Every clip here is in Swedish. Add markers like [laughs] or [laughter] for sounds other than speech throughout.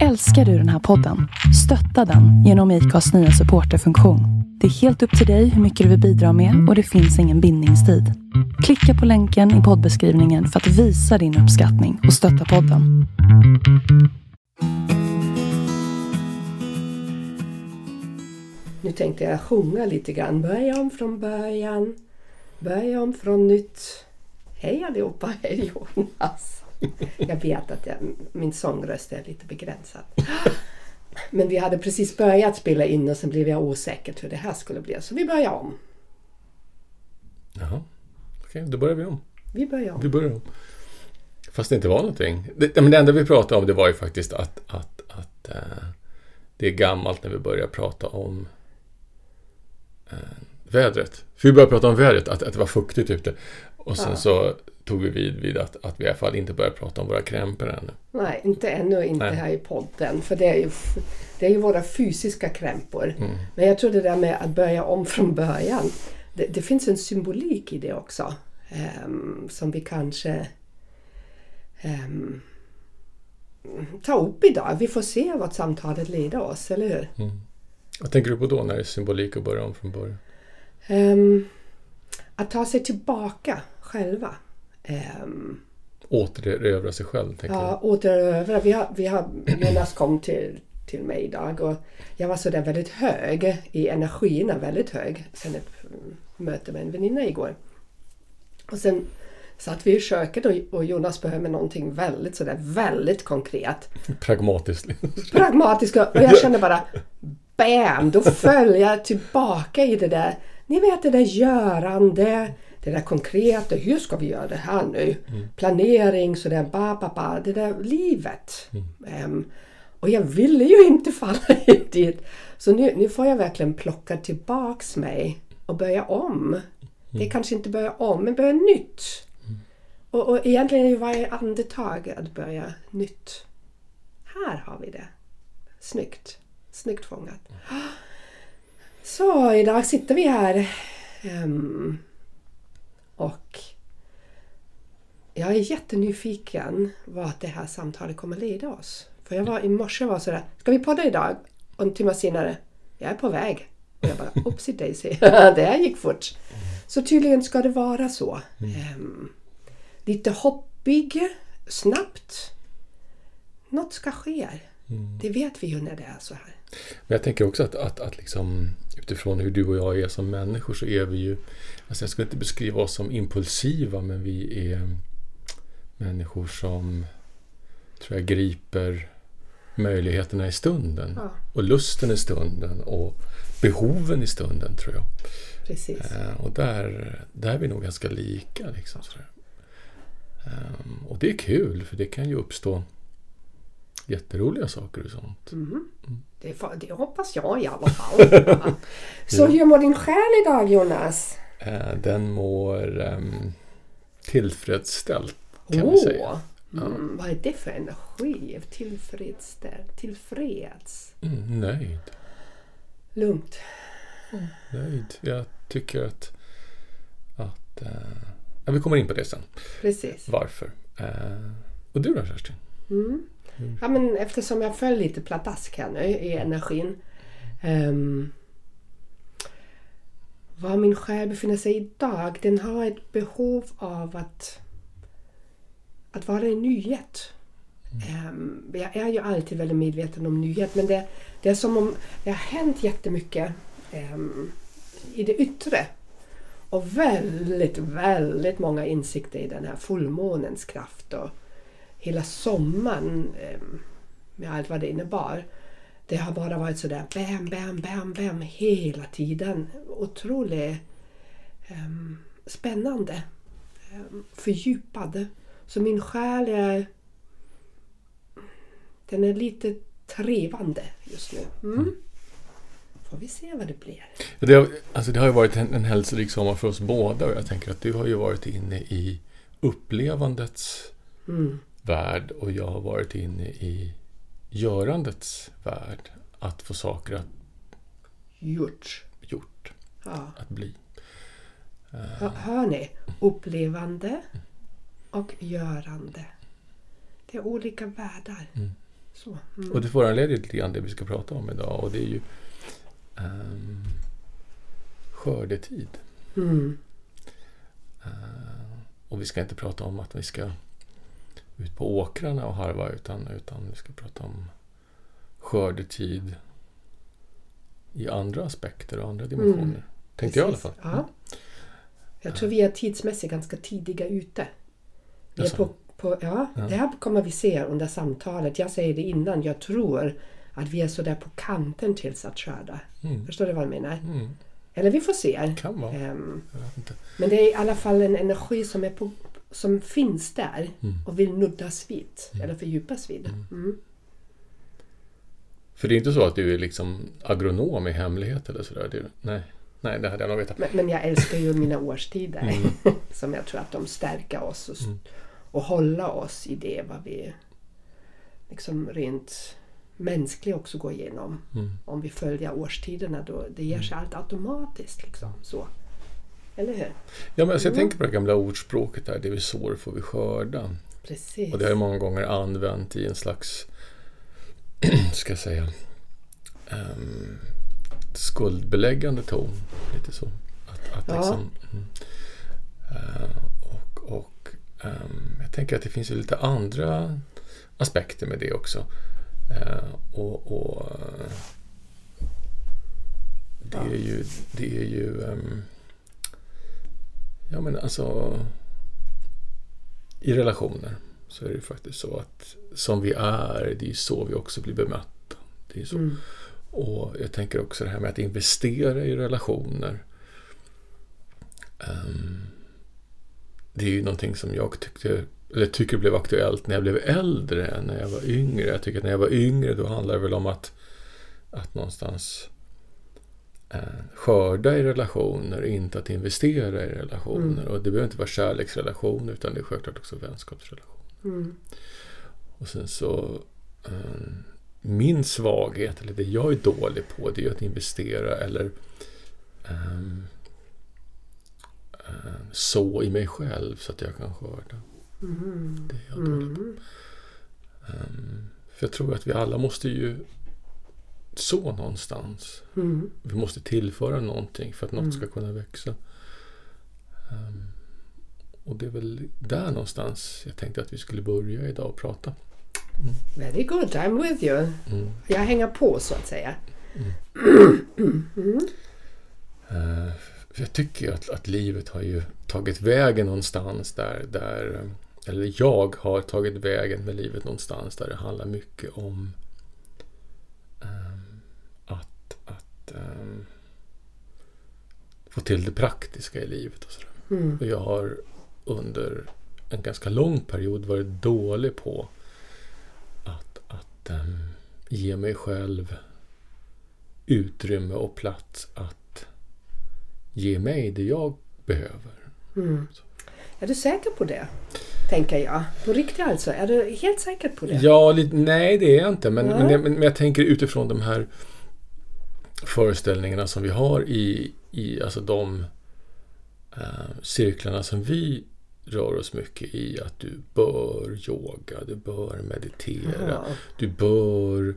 Älskar du den här podden? Stötta den genom IKAs nya supporterfunktion. Det är helt upp till dig hur mycket du vill bidra med och det finns ingen bindningstid. Klicka på länken i poddbeskrivningen för att visa din uppskattning och stötta podden. Nu tänkte jag sjunga lite grann. Börja om från början. Börja om från nytt. Hej allihopa, hej Jonas. [laughs] Jag vet att jag, min sångröst är lite begränsad. [gasps] Men vi hade precis börjat spela in och sen blev jag osäker hur det här skulle bli. Så vi börjar om. Jaha, okej, då börjar vi om. Vi börjar om. Vi börjar om. Fast det inte var någonting. Det, men det enda vi pratade om det var ju faktiskt att, att, att eh, det är gammalt när vi börjar prata om eh, vädret. För vi började prata om vädret, att, att det var fuktigt ute. Och sen Ja. så tog vi vid vid att, att vi i alla fall inte började prata om våra krämpor ännu. Nej, inte ännu, inte Nej. här i podden. För det är ju, det är ju våra fysiska krämpor. Mm. Men jag tror det där med att börja om från början. Det, det finns en symbolik i det också. ehm, som vi kanske um, tar upp idag. Vi får se vart samtalet leder oss, eller hur? Vad tänker du på då när det är symbolik att börja om från början? Ehm, att ta sig tillbaka själva. Um, Återerövra sig själv, Ja, återövra. Vi har, vi har, Jonas kom till, till mig idag och jag var sådär väldigt hög i energierna, väldigt hög. Sen ett mm, möte med en väninna igår. Och sen satt vi i köket och, och Jonas behövde någonting väldigt sådär, väldigt konkret. jag. Pragmatiskt. Pragmatiska och jag kände bara BAM! Då föll jag tillbaka i det där, ni vet det där görande, det där konkreta, hur ska vi göra det här nu? Planering, sådär, ba, ba, ba, det där livet. Ehm, och jag ville ju inte falla [laughs] dit. Så nu, nu får jag verkligen plocka tillbaks mig och börja om. Det är kanske inte börja om, men börja nytt. Och, och egentligen är ju varje andetag att börja nytt. Här har vi det. Snyggt. Snyggt fångat. Så idag sitter vi här. ehm, och jag är jättenyfiken vart det här samtalet kommer leda oss. För jag var i morse var sådär, ska vi podda idag? Och en timme senare, jag är på väg. Och jag bara, [laughs] oopsie daisy, [laughs] det här gick fort. Så tydligen ska det vara så. Ehm, lite hoppig, snabbt. Något ska ske. Det vet vi ju när det är så här. Men jag tänker också att, att, att liksom, utifrån hur du och jag är som människor så är vi ju... Alltså jag skulle inte beskriva oss som impulsiva men vi är människor som tror jag griper möjligheterna i stunden. Ja. Och lusten i stunden och behoven i stunden tror jag. Precis. Eh, och där, där är vi nog ganska lika. Liksom. Ehm, och det är kul för det kan ju uppstå jätteroliga saker och sånt. Det, får, det hoppas jag i alla fall. Ja. [laughs] Så hur mår din själ idag Jonas? Eh, den mår um, tillfredsställt kan vi säga. Åh, mm, vad är det för energi? Tillfredsställd, tillfreds, Mm, nöjd. lugnt. Nöjd. Jag tycker att... att eh, ja, vi kommer in på det sen. Precis. Varför. Eh, och du då Kerstin? Ja, men eftersom jag föll lite pladask här nu i energin. Um, var min själ befinner sig idag, den har ett behov av att, att vara en nyhet. Ehm, jag är ju alltid väldigt medveten om nyhet men det, det är som om det har hänt jättemycket um, i det yttre. Och väldigt, väldigt många insikter i den här fullmånens kraft och hela sommaren ehm, med allt vad det innebar. Det har bara varit sådär bam, bam, bam, bam hela tiden. Otroligt ehm, spännande. Um, fördjupad. Så min själ är den är lite trevande just nu. Mm. Får vi se vad det blir. Det har, alltså det har ju varit en, en hälsorik sommar för oss båda och jag tänker att du har ju varit inne i upplevandets Mm. värld och jag har varit inne i görandets värld. Att få saker att Gjort. gjort, Ja. att bli. Hör, hör ni? Upplevande och görande. Det är olika världar. Så. Mm. Och det föranleder lite grann det vi ska prata om idag och det är ju um, skördetid. Mm. Uh, och vi ska inte prata om att vi ska ut på åkrarna och harva utan, utan vi ska prata om skördetid i andra aspekter och andra dimensioner. Mm. Tänkte jag i alla Precis. fall. Ja. Jag tror vi är tidsmässigt ganska tidiga ute. Vi är på, på, ja, Ja. Det här kommer vi se under samtalet. Jag säger det innan. Jag tror att vi är sådär på kanten tills att skörda. Mm. Förstår du vad jag menar? Mm. Eller vi får se. Kan vara. Inte. men det är i alla fall en energi som, är på, som finns där Mm. och vill nuddas vid. Eller fördjupas vid. Mm. För det är inte så att du är liksom agronom i hemlighet eller sådär? Du, nej. nej, det hade jag nog vetat. Men, men jag älskar ju mina årstider. Mm. [laughs] som jag tror att de stärker oss och, och håller oss i det vad vi liksom rent mänskligt också går igenom. Mm. Om vi följer årstiderna då det ger sig allt automatiskt. Liksom, så. Eller hur? Ja, men alltså jag Mm. tänker på det gamla ordspråket där, det vi sår får vi skörda. Precis. Och det har jag många gånger använt i en slags, [clears throat] ska jag säga, um, skuldbeläggande ton. Lite så. Att, att Ja. liksom. Eh, och och ehm, jag tänker att det finns ju lite andra aspekter med det också. Eh, och, och eh, det är ju, det är ju ehm, Ja men alltså I relationer så är det ju faktiskt så att som vi är, det är ju så vi också blir bemötta. Det är så. Mm. Och jag tänker också det här med att investera i relationer. Ehm, det är ju någonting som jag tyckte, eller tycker blev aktuellt när jag blev äldre än när jag var yngre. Jag tycker att när jag var yngre då handlar det väl om att, att någonstans skörda i relationer, inte att investera i relationer. Och det behöver inte vara kärleksrelation utan det är självklart också vänskapsrelation. Mm. Och sen så eh, min svaghet, eller det jag är dålig på, det är att investera eller ehm, eh, så i mig själv så att jag kan skörda. Mhm. Det är jag dålig på. Mm. Ehm, för jag tror att vi alla måste ju så någonstans. Mm. Vi måste tillföra någonting för att något Mm. ska kunna växa. Ehm, och det är väl där någonstans jag tänkte att vi skulle börja idag och prata. Very good, I'm with you. Mm. Jag hänger på så att säga. [clears throat] Eh, för jag tycker att, att livet har ju tagit vägen någonstans där, där eh, eller jag har tagit vägen med livet någonstans där det handlar mycket om att, att ehm, få till det praktiska i livet. Och, sådär. Mm. och jag har under en ganska lång period varit dålig på att, att ehm, ge mig själv utrymme och plats att ge mig det jag behöver. Mm. Är du säker på det? Tänker jag. På riktigt alltså? Är du helt säker på det? Ja, nej det är jag inte. Men, men, jag- men jag tänker utifrån de här föreställningarna som vi har i, i alltså de eh, cirklarna som vi rör oss mycket i. Att du bör yoga, du bör meditera, Jaha. du bör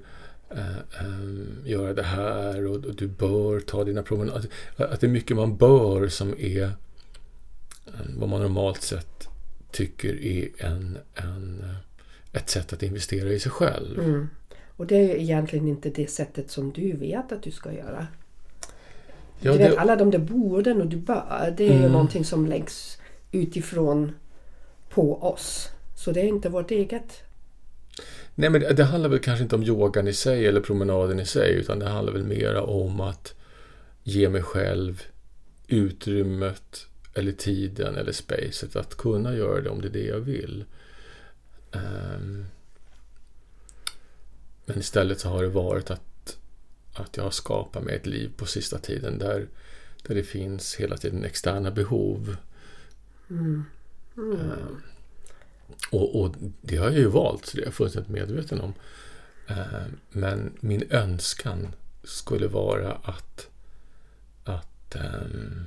eh, eh, göra det här och, och du bör ta dina promenader. Att, att det är mycket man bör som är eh, vad man normalt sett tycker är en, en, eh, ett sätt att investera i sig själv. Mm. Och det är ju egentligen inte det sättet som du vet att du ska göra. Ja, du vet, det- alla de där borden och du bör, det är ju Mm. någonting som läggs utifrån på oss. Så det är inte vårt eget. Nej, men det, det handlar väl kanske inte om yogan i sig eller promenaden i sig, utan det handlar väl mera om att ge mig själv utrymmet eller tiden eller spacet att kunna göra det om det är det jag vill. Ehm, men istället så har det varit att, att jag har skapat mig ett liv på sista tiden där, där det finns hela tiden externa behov. Mm. Ehm, och, och det har jag ju valt, så det är jag fullständigt medveten om. Ehm, men min önskan skulle vara att, att ehm,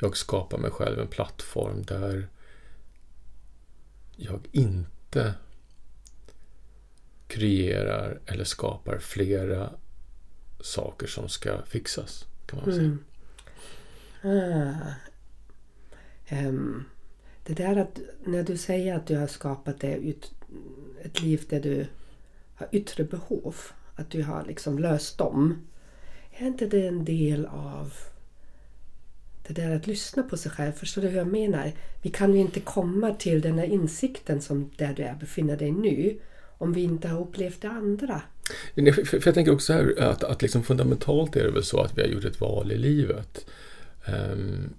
jag skapar mig själv en plattform där jag inte kreerar eller skapar flera saker som ska fixas. Kan man säga. Mm. Ah. Um, det där att när du säger att du har skapat det ut, ett liv där du har yttre behov, att du har liksom löst dem. Är inte det en del av det där att lyssna på sig själv? Förstår du hur jag menar? Vi kan ju inte komma till den här insikten som där du är, befinner dig nu om vi inte har upplevt det andra. För, jag tänker också här att, att liksom fundamentalt är det väl så att vi har gjort ett val i livet. Ehm,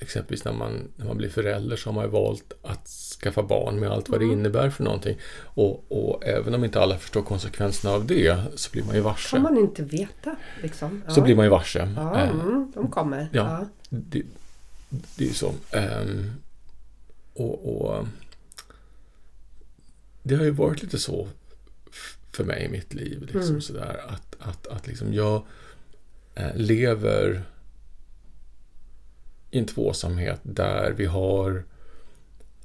exempelvis när man, när man blir förälder så har man ju valt att skaffa barn med allt vad det innebär för någonting. Och, och även om inte alla förstår konsekvenserna av det så blir man ju varse. kan man inte veta. Liksom. Så blir man ju varse. Ja, Ehm, mm, de kommer. Ja, Ja. Det, det är ju så. Ehm, och, och Det har ju varit lite så för mig i mitt liv. Liksom, Mm. sådär, att, att, att liksom jag eh, lever i en tvåsamhet där vi har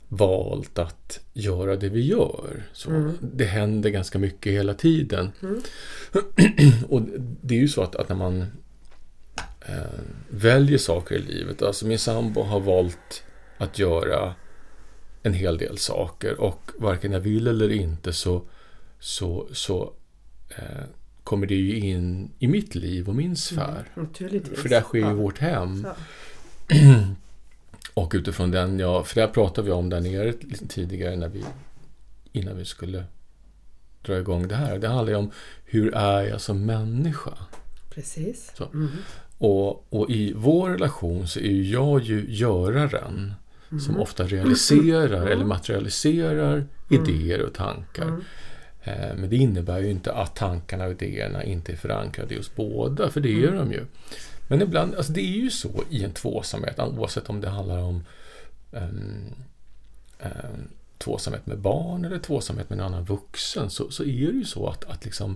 valt att göra det vi gör. Så Mm. Det händer ganska mycket hela tiden. [clears throat] och det är ju så att, att när man eh, väljer saker i livet. Alltså min sambo har valt att göra en hel del saker och varken jag vill eller inte så, så, så eh, kommer det ju in i mitt liv och min sfär. Naturligtvis. För det sker ju i ja. vårt hem. Och utifrån den, ja, för det pratade vi om där nere tidigare när vi, innan vi skulle dra igång det här. Det handlar ju om hur är jag som människa? Precis. Mm. Och, och i vår relation så är ju jag ju göraren Mm. som ofta realiserar eller materialiserar idéer och tankar. Mm. Eh, Men det innebär ju inte att tankarna och idéerna inte är förankrade i oss båda, för det är Mm. de ju. Men ibland, alltså det är ju så i en tvåsamhet, oavsett om det handlar om um, um, tvåsamhet med barn eller tvåsamhet med en annan vuxen, så, så är det ju så att, att liksom,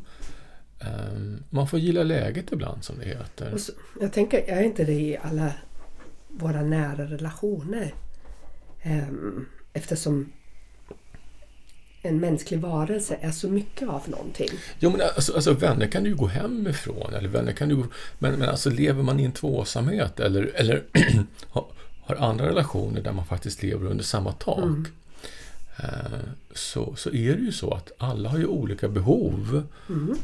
ehm, man får gilla läget ibland, som det heter. Så, jag tänker, är inte det i alla våra nära relationer? Ehm, eftersom en mänsklig varelse är så mycket av någonting. Jo, men alltså, alltså vänner kan du ju gå hem ifrån, eller vänner kan du gå, men, men alltså lever man i en tvåsamhet eller, eller [clears throat] har, andra relationer där man faktiskt lever under samma tak, eh, så, så är det ju så att alla har ju olika behov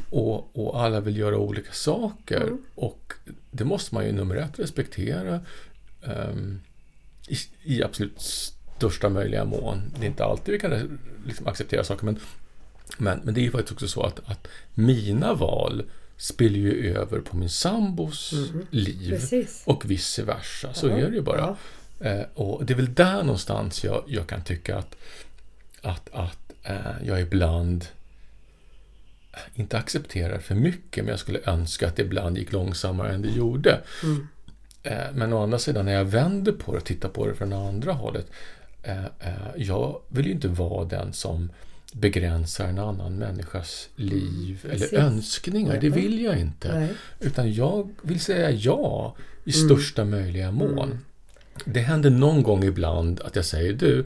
och, och alla vill göra olika saker och det måste man ju nummer ett respektera. Ehm, i, i absolut största möjliga mån. Det är inte alltid vi kan liksom acceptera saker men men, men det är ju faktiskt också så att, att mina val spelar ju över på min sambos liv Precis. och vice versa. Så Ja, är det ju bara. Eh, och det är väl där någonstans jag, jag kan tycka att, att, att eh, jag ibland inte accepterar för mycket, men jag skulle önska att det ibland gick långsammare än det gjorde. Mm. Eh, men å andra sidan, när jag vänder på det och tittar på det från andra hållet, eh, eh, jag vill ju inte vara den som begränsar en annan människas liv precis. eller önskningar. Det Nej. vill jag inte. Nej. Utan jag vill säga ja i största möjliga mån. Det händer någon gång ibland att jag säger du,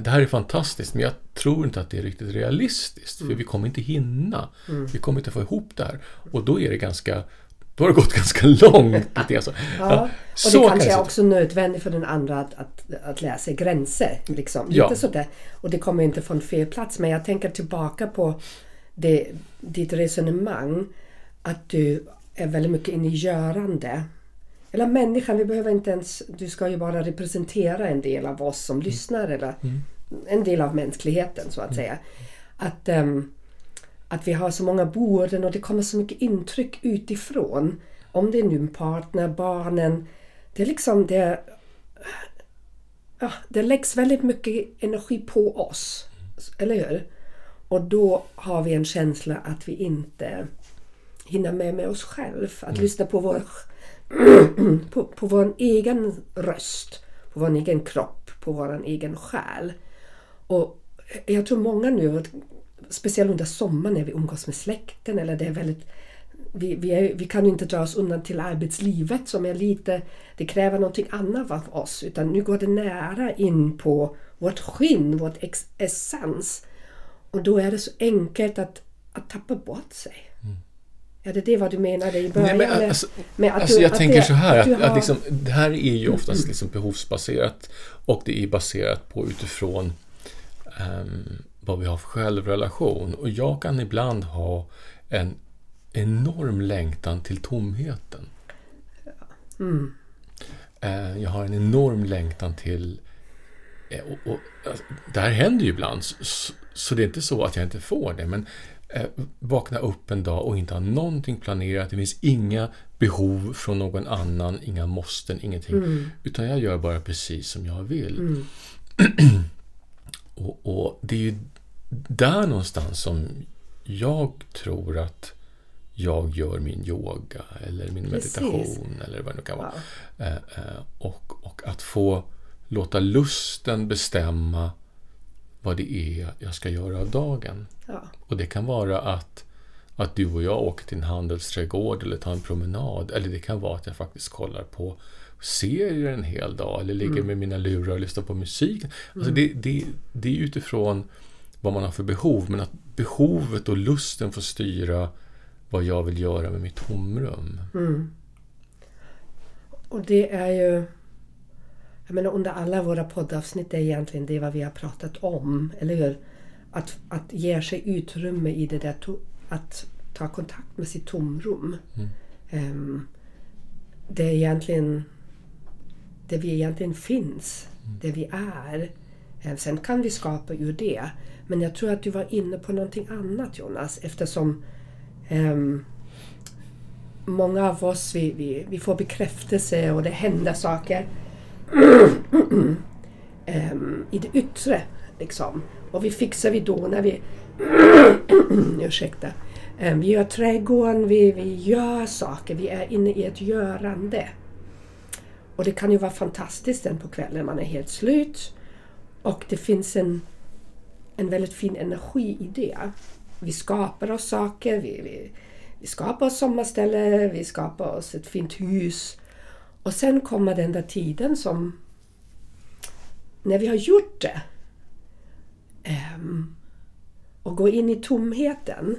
det här är fantastiskt men jag tror inte att det är riktigt realistiskt för vi kommer inte hinna. Vi kommer inte få ihop det här. Och då är det ganska då har det gått ganska långt. lite grann så. Ja. Och det kan kanske är också nödvändigt för den andra att, att, att lära sig gränser. Liksom. Ja. Lite sådär. Och det kommer inte från fel plats. Men jag tänker tillbaka på det, ditt resonemang. Att du är väldigt mycket inne i görande. Eller människan, vi behöver inte ens... Du ska ju bara representera en del av oss som lyssnar. Eller en del av mänskligheten så att säga. Att, ehm, att vi har så många boenden och det kommer så mycket intryck utifrån. Om det är nu partner, barnen. Det är liksom det... Ja, det läggs väldigt mycket energi på oss. Eller hur? Och då har vi en känsla att vi inte hinner med med oss själv. Att lyssna på vår, [clears throat] på, på vår egen röst, på vår egen kropp, på vår egen själ. Och jag tror många nu, speciellt under sommaren när vi umgås med släkten eller det är väldigt vi, vi, är, vi kan ju inte dra oss undan till arbetslivet som är lite, det kräver någonting annat av oss utan nu går det nära in på vårt skinn, vårt ex, essens. Och då är det så enkelt att, att tappa bort sig. Är det det vad du menade i början? Nej, men, alltså, med att alltså du- jag att tänker det- så här, att att, att har- liksom, det här är ju oftast liksom behovsbaserat och det är baserat på utifrån ehm, vad vi har för självrelation. Och jag kan ibland ha en enorm längtan till tomheten. Mm. Eh, Jag har en enorm längtan till... eh, Och, och, alltså, det här händer ju ibland, så, så det är inte så att jag inte får det. Men eh, vakna upp en dag och inte ha någonting planerat. Det finns inga behov från någon annan, inga måsten, ingenting. Utan jag gör bara precis som jag vill. [clears throat] och, och det är ju där någonstans som jag tror att jag gör min yoga eller min Precis. meditation eller vad det nu kan vara. Ja. Eh, eh, och, och att få låta lusten bestämma vad det är jag ska göra av dagen. Ja. Och det kan vara att, att du och jag åker till en handelsträdgård eller tar en promenad. Eller det kan vara att jag faktiskt kollar på serier en hel dag eller ligger med mina lurar och lyssnar på musik. Alltså det, det, det är utifrån vad man har för behov. Men att behovet och lusten får styra vad jag vill göra med mitt tomrum. Och det är ju... Jag menar under alla våra poddavsnitt är egentligen det vad vi har pratat om, eller hur? Att, att ge sig utrymme i det där, att ta kontakt med sitt tomrum. Ehm, det är egentligen det vi egentligen finns, det vi är. Eh, Sen kan vi skapa ur det. Men jag tror att du var inne på någonting annat Jonas eftersom um, många av oss vi, vi, vi får bekräftelse och det händer saker um, [clears throat] i det yttre. Liksom. Och vi fixar vi då när vi... [clears throat] ursäkta. Um, vi gör trädgården, vi, vi gör saker, vi är inne i ett görande. Och det kan ju vara fantastiskt sen på kvällen, man är helt slut. Och det finns en, en väldigt fin energi i det. Vi skapar oss saker, vi, vi, vi skapar oss sommarställe, vi skapar oss ett fint hus. Och sen kommer den där tiden som när vi har gjort det um, och går in i tomheten,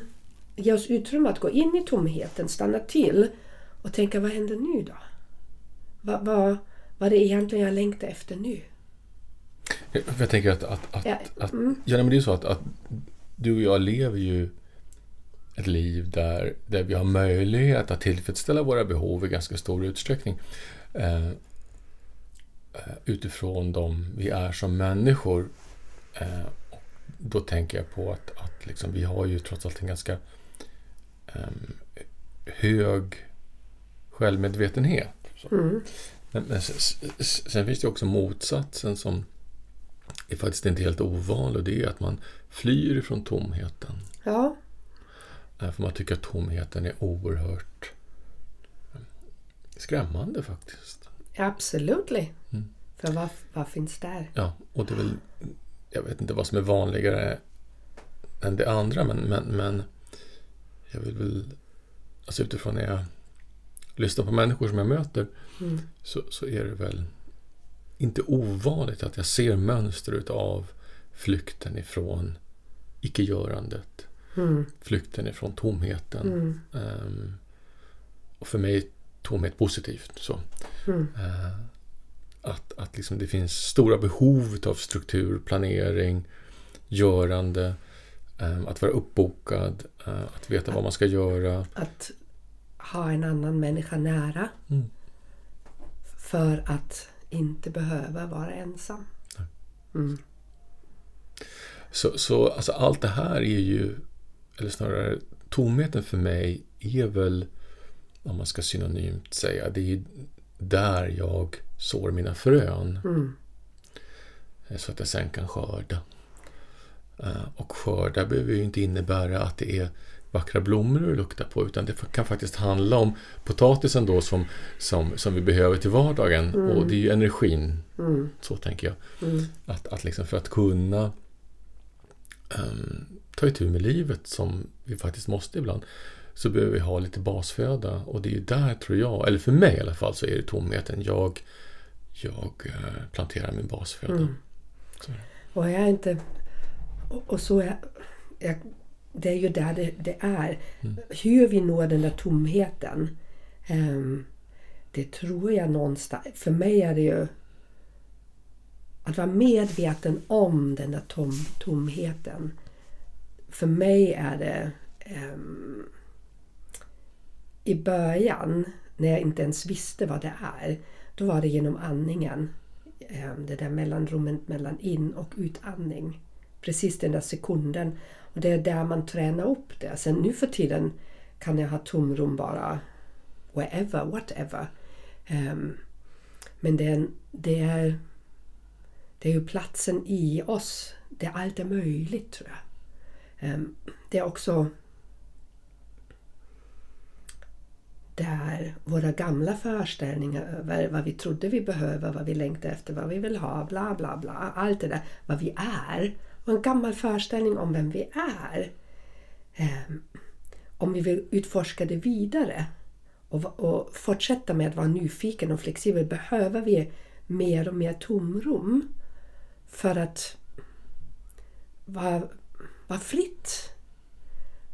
ge oss utrymme att gå in i tomheten, stanna till och tänka vad händer nu då? Vad, vad, vad är det egentligen jag längtar efter nu? Jag, tänker att, att, att, Ja, att mm. ja, men det är så att, att du och jag lever ju ett liv där, där vi har möjlighet att tillfredsställa våra behov i ganska stor utsträckning. Eh, eh, utifrån de vi är som människor. Eh, och då tänker jag på att, att liksom, vi har ju trots allt en ganska ehm, hög självmedvetenhet. Mm. Men, men sen, sen finns det också motsatsen som är faktiskt inte helt ovanlig och det är att man flyr ifrån tomheten. Ja, Eh, För man tycker att tomheten är oerhört eh, skrämmande faktiskt. absolut. Mm. För vad, vad finns där? Ja, och det är väl, jag vet inte vad som är vanligare än det andra men, men, men jag vill väl, alltså utifrån när jag lyssnar på människor som jag möter Mm. så, så är det väl inte ovanligt att jag ser mönster utav flykten ifrån icke-görandet. Mm. Flykten ifrån tomheten. Mm. Ehm, och för mig är tomhet positivt. Så. Mm. Eh, att att liksom det finns stora behov av struktur, planering, görande, ehm, att vara uppbokad, eh, att veta vad man ska göra. Att ha en annan människa nära. Mm. För att inte behöva vara ensam. Mm. Så, så alltså allt det här är ju, eller snarare tomheten för mig är väl, om man ska synonymt säga, det är där jag sår mina frön. Mm. eh, Så att jag sen kan skörda. Eh, Och skörda behöver ju inte innebära att det är vackra blommor att lukta på utan det kan faktiskt handla om potatisen då som, som, som vi behöver till vardagen och det är ju energin, Mm. så tänker jag. Mm. Att, att liksom för att kunna ehm, ta itu med livet som vi faktiskt måste ibland så behöver vi ha lite basföda och det är ju där tror jag, eller för mig i alla fall så är det tomheten. Jag, jag eh, planterar min basföda. Mm. Och jag är inte... Och, och så är... jag, det är ju där det, det är. Hur vi når den där tomheten. ehm, det tror jag någonstans... För mig är det ju att vara medveten om den där tom, tomheten. För mig är det ehm, i början, när jag inte ens visste vad det är, då var det genom andningen. Ehm, det där mellanrummet mellan in och utandning. Precis den där sekunden. Och det är där man tränar upp det. Sen nu för tiden kan jag ha tomrum bara wherever, whatever. Um, men det är, det, är, det är ju platsen i oss där allt är möjligt tror jag. Um, det är också där våra gamla föreställningar över vad vi trodde vi behöver, vad vi längtar efter, vad vi vill ha, bla bla bla. Allt det där, vad vi är. Och en gammal föreställning om vem vi är. Ehm, om vi vill utforska det vidare och, och fortsätta med att vara nyfiken och flexibel behöver vi mer och mer tomrum för att vara, vara fritt.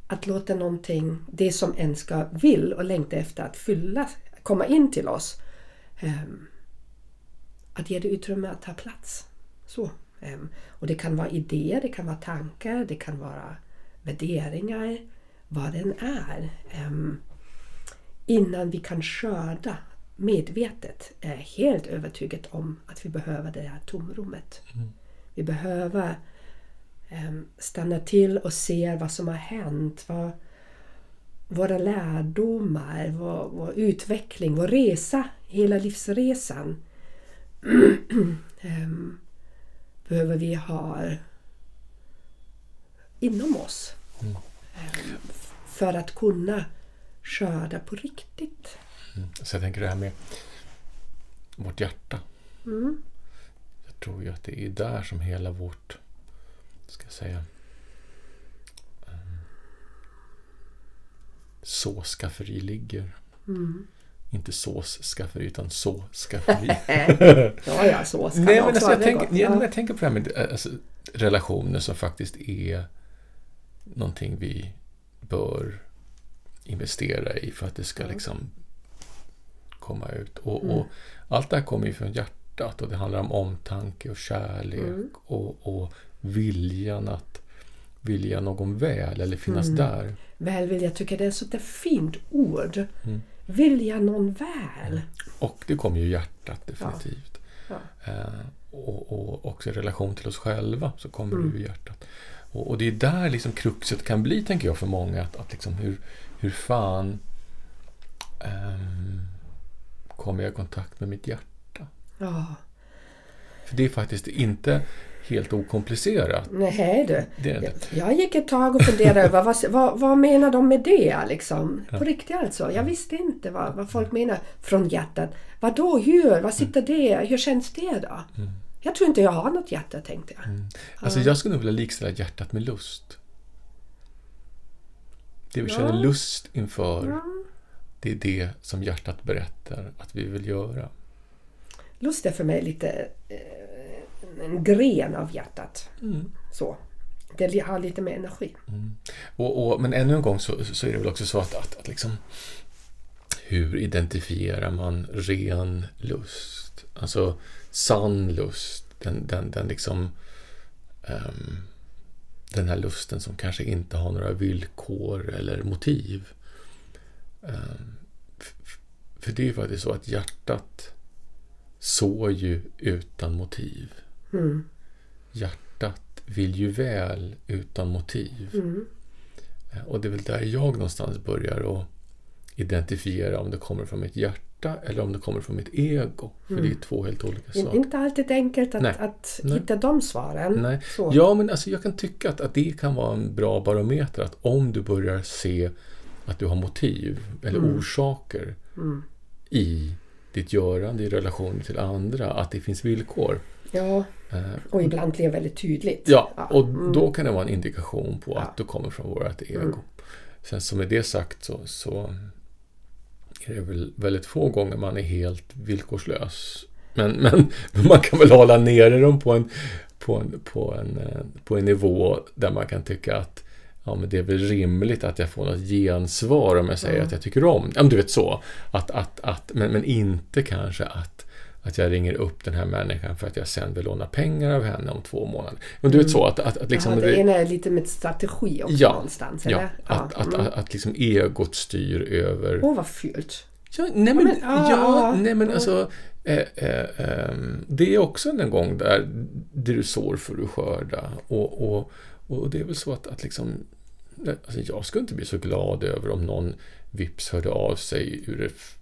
Att låta någonting, det som en ska vill och längta efter att fylla, komma in till oss. Ehm, att ge det utrymme att ta plats. Så ehm, och det kan vara idéer, det kan vara tankar, det kan vara värderingar, vad den är. Ehm, innan vi kan skörda medvetet är helt övertygad om att vi behöver det här tomrummet. Vi behöver em, stanna till och se vad som har hänt. Vad, våra lärdomar, vår, vår utveckling, vår resa, hela livsresan. [clears throat] behöver vi ha inom oss. Em, för att kunna skörda på riktigt. Mm. Så jag tänker det här med vårt hjärta. Mm. Jag tror ju att det är där som hela vårt, ska jag säga, um, såsskafferi ligger. Mm. Inte såsskafferi utan såskafferi. [laughs] Ja, ja, så ska Nej, men alltså, jag, Det är tänker, gott. ja. men Ja. jag tänker på det här med eh, alltså, relationer som faktiskt är någonting vi bör investera i för att det ska Mm. liksom komma ut. Och, Mm. och Allt det här kommer ju från hjärtat och det handlar om omtanke och kärlek Mm. och, och viljan att vilja någon väl eller finnas Mm. där. Välvilja tycker det är ett sånt där fint ord. Vilja någon väl. Och det kommer ju hjärtat definitivt. Ja. Eh, och, och också i relation till oss själva så kommer Mm. det ur hjärtat. Och, och det är där liksom kruxet kan bli, tänker jag, för många. Att, att liksom hur, hur fan ehm, kommer jag i kontakt med mitt hjärta? Ja. För det är faktiskt inte helt okomplicerat. Nej du. Det det. Jag, jag gick ett tag och funderade över vad, vad, vad menar de med det liksom? Ja. På riktigt alltså. Jag visste inte vad, vad folk menar från hjärtat. Vad då? Hur? Vad sitter det? Hur känns det då? Mm. Jag tror inte jag har något hjärta tänkte jag. Mm. Alltså jag skulle nog vilja likställa hjärtat med lust. Det vi Ja. känner lust inför, Ja. det är det som hjärtat berättar att vi vill göra. Lust är för mig lite eh, en gren av hjärtat. Mm. Så. Det har lite mer energi. Och, och, men ännu en gång så, så är det väl också så att, att, att liksom, hur identifierar man ren lust? Alltså sann lust. Den, den, den liksom ehm, den här lusten som kanske inte har några villkor eller motiv. F- för det är ju faktiskt så att hjärtat sår ju utan motiv. Mm. Hjärtat vill ju väl utan motiv. Mm. Eh, Och det är väl där jag någonstans börjar att identifiera om det kommer från mitt hjärta eller om det kommer från mitt ego. För det är två helt olika Det är saker. Inte alltid enkelt att, Nej. att Nej. hitta de svaren. Nej. Så. Ja, men alltså jag kan tycka att, att det kan vara en bra barometer. Att om du börjar se att du har motiv eller Mm. orsaker Mm. i ditt görande i relation till andra, att det finns villkor. Ja, och ibland blir det väldigt tydligt. Ja, och mm. då kan det vara en indikation på Ja. att du kommer från vårt ego. Mm. Sen så med det sagt så, så är det väl väldigt få gånger man är helt villkorslös. Men, [laughs] men man kan väl hålla nere dem på en, på, en, på, en, eh, på en nivå där man kan tycka att ja men det är väl rimligt att jag får något gensvar om jag säger Mm. att jag tycker om ja, men du vet så. Att, att, att, men, men inte kanske att, att jag ringer upp den här människan för att jag sen vill låna pengar av henne om två månader. Men du vet så att, att, att liksom... Ja, det ena är lite med strategi också Ja, någonstans. ja, eller? att, att, mm. att, att liksom egot styr över... Åh, vad fult. Ja, nej men, men, ah, ja, nej men ah. alltså eh, eh, ehm, Det är också en gång där det du sår för du skörda och, och, och det är väl så att, att liksom alltså Jag skulle inte bli så glad över om någon vips hörde av sig ur det f-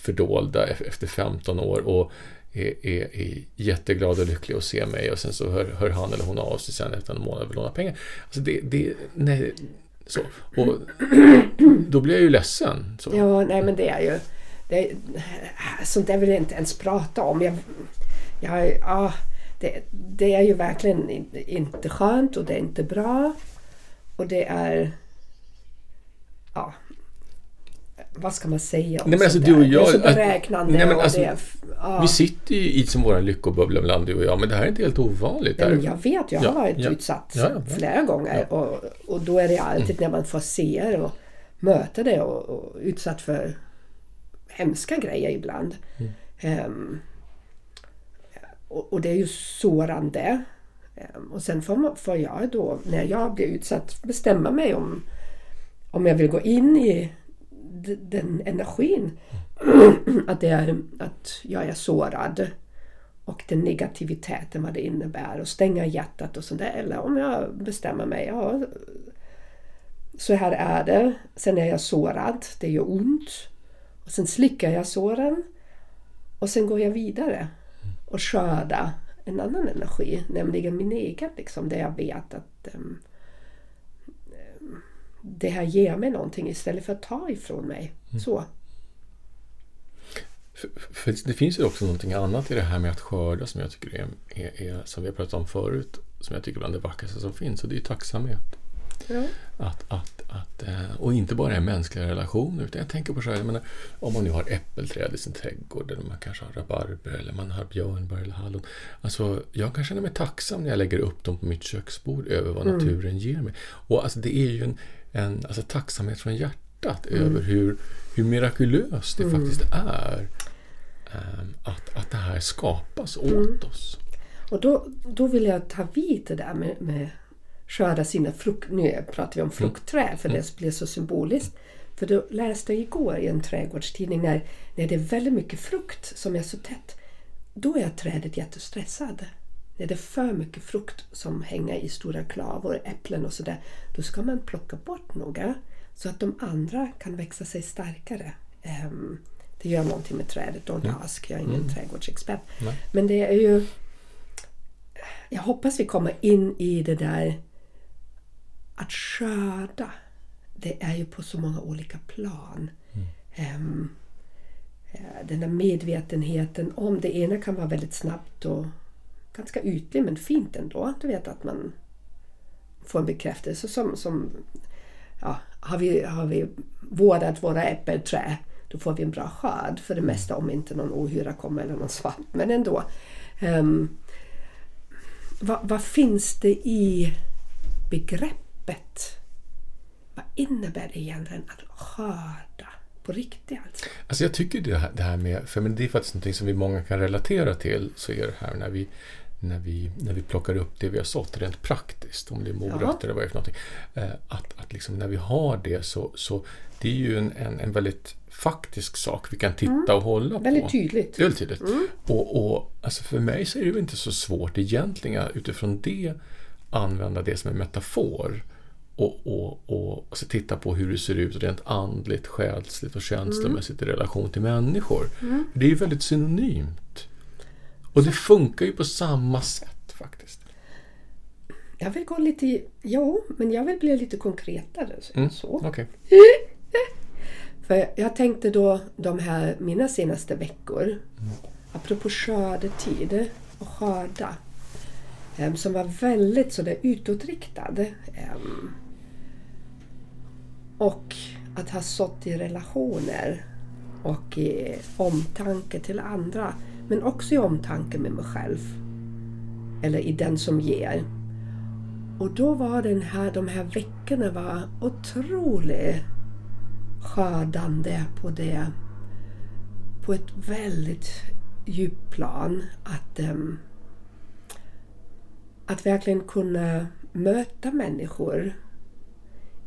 fördolda efter 15 år och är, är, är jätteglad och lycklig att se mig och sen så hör, hör han eller hon av sig sen efter en månad och vill låna pengar. Alltså det, det, nej, så. Och då blir jag ju ledsen. Så. Ja, nej men det är ju... Det, sånt där vill jag inte ens prata om. Jag, jag, ja, det, det är ju verkligen inte skönt och det är inte bra. Och det är... Ja. Vad ska man säga om Nej, men alltså, du och där? Det är så jag- beräknande Nej, men alltså, det. Ja. Vi sitter ju i som våran lyckobubbla mellan du och jag, men det här är inte helt ovanligt. Men jag vet, jag Ja, har varit ja. utsatt Ja, ja, ja. flera gånger. Och, och då är det alltid när man får se det och möta det och, och utsatt för hemska grejer ibland. Ehm, och, och det är ju sårande. Ehm, och sen får, man, får jag då, när jag blir utsatt, bestämma mig om, om jag vill gå in i den energin. att, det är, att jag är sårad och den negativiteten vad det innebär och stänga hjärtat och sånt där. Eller om jag bestämmer mig, ja, så här är det. Sen är jag sårad, det gör ont. Och sen slickar jag såren och sen går jag vidare och skördar en annan energi, nämligen min egen, liksom, där jag vet att um, det här ger mig någonting istället för att ta ifrån mig. Så. För, för det finns ju också någonting annat i det här med att skörda som jag tycker är, är, är som vi har pratat om förut, som jag tycker är bland det vackraste som finns, och det är ju tacksamhet. Ja. Att, att, att, eh, och inte bara i mänskliga relationer, utan jag tänker på så här, jag menar, om man nu har äppelträd i sin trädgård, eller man kanske har rabarber, eller man har björnbär eller hallon. Alltså, jag kan känna mig tacksam när jag lägger upp dem på mitt köksbord över vad naturen ger mig. Och alltså, det är ju en, en alltså, tacksamhet från hjärtat över hur, hur mirakulöst det faktiskt är ehm, att, att det här skapas åt oss. Och då, då vill jag ta vid det där med, med skörda sina frukt... Nu pratar vi om fruktträd för det blir så symboliskt. För då läste jag igår i en trädgårdstidning när, när det är väldigt mycket frukt som är så tätt. Då är trädet jättestressad. När det är för mycket frukt som hänger i stora klavor, äpplen och sådär. Då ska man plocka bort några så att de andra kan växa sig starkare. Ehm, det gör någonting med trädet. Don't ask, jag är ingen trädgårdsexpert. Nej. Men det är ju... Jag hoppas vi kommer in i det där att skörda. Det är ju på så många olika plan. Ehm, eh, den där medvetenheten om det ena kan vara väldigt snabbt och ganska ytlig men fint ändå. Du vet att man får en bekräftelse som, som ja, har, vi, har vi vårdat våra äppelträ då får vi en bra skörd för det mesta om inte någon ohyra kommer eller någon svamp. Men ändå. Um, vad, vad finns det i begreppet? Vad innebär det egentligen att skörda? På riktigt alltså. Alltså jag tycker det här, det här med, för men det är faktiskt någonting som vi många kan relatera till, så är det här när vi, när vi, när vi plockar upp det vi har sått rent praktiskt, om det är morötter eller vad det är för någonting. Eh, Att, att liksom när vi har det så, så det är ju en, en, en väldigt faktisk sak vi kan titta och hålla på. Väldigt tydligt. Väldigt tydligt. Och, och alltså för mig så är det ju inte så svårt egentligen utifrån det använda det som en metafor och, och, och, och titta på hur det ser ut rent andligt, själsligt och känslomässigt i relation till människor. Det är ju väldigt synonymt. Och det funkar ju på samma sätt faktiskt. Jag vill gå lite... Jo, men jag vill bli lite konkretare. Mm. Så. Okej. [laughs] För jag tänkte då de här mina senaste veckor, apropå skördetid och skörda, som var väldigt sådär utåtriktad och att ha sått i relationer och i omtanke till andra, men också i omtanke med mig själv. Eller i den som ger. och då var den här, de här veckorna var otroligt skördande på det på ett väldigt djupt plan. Att, um, att verkligen kunna möta människor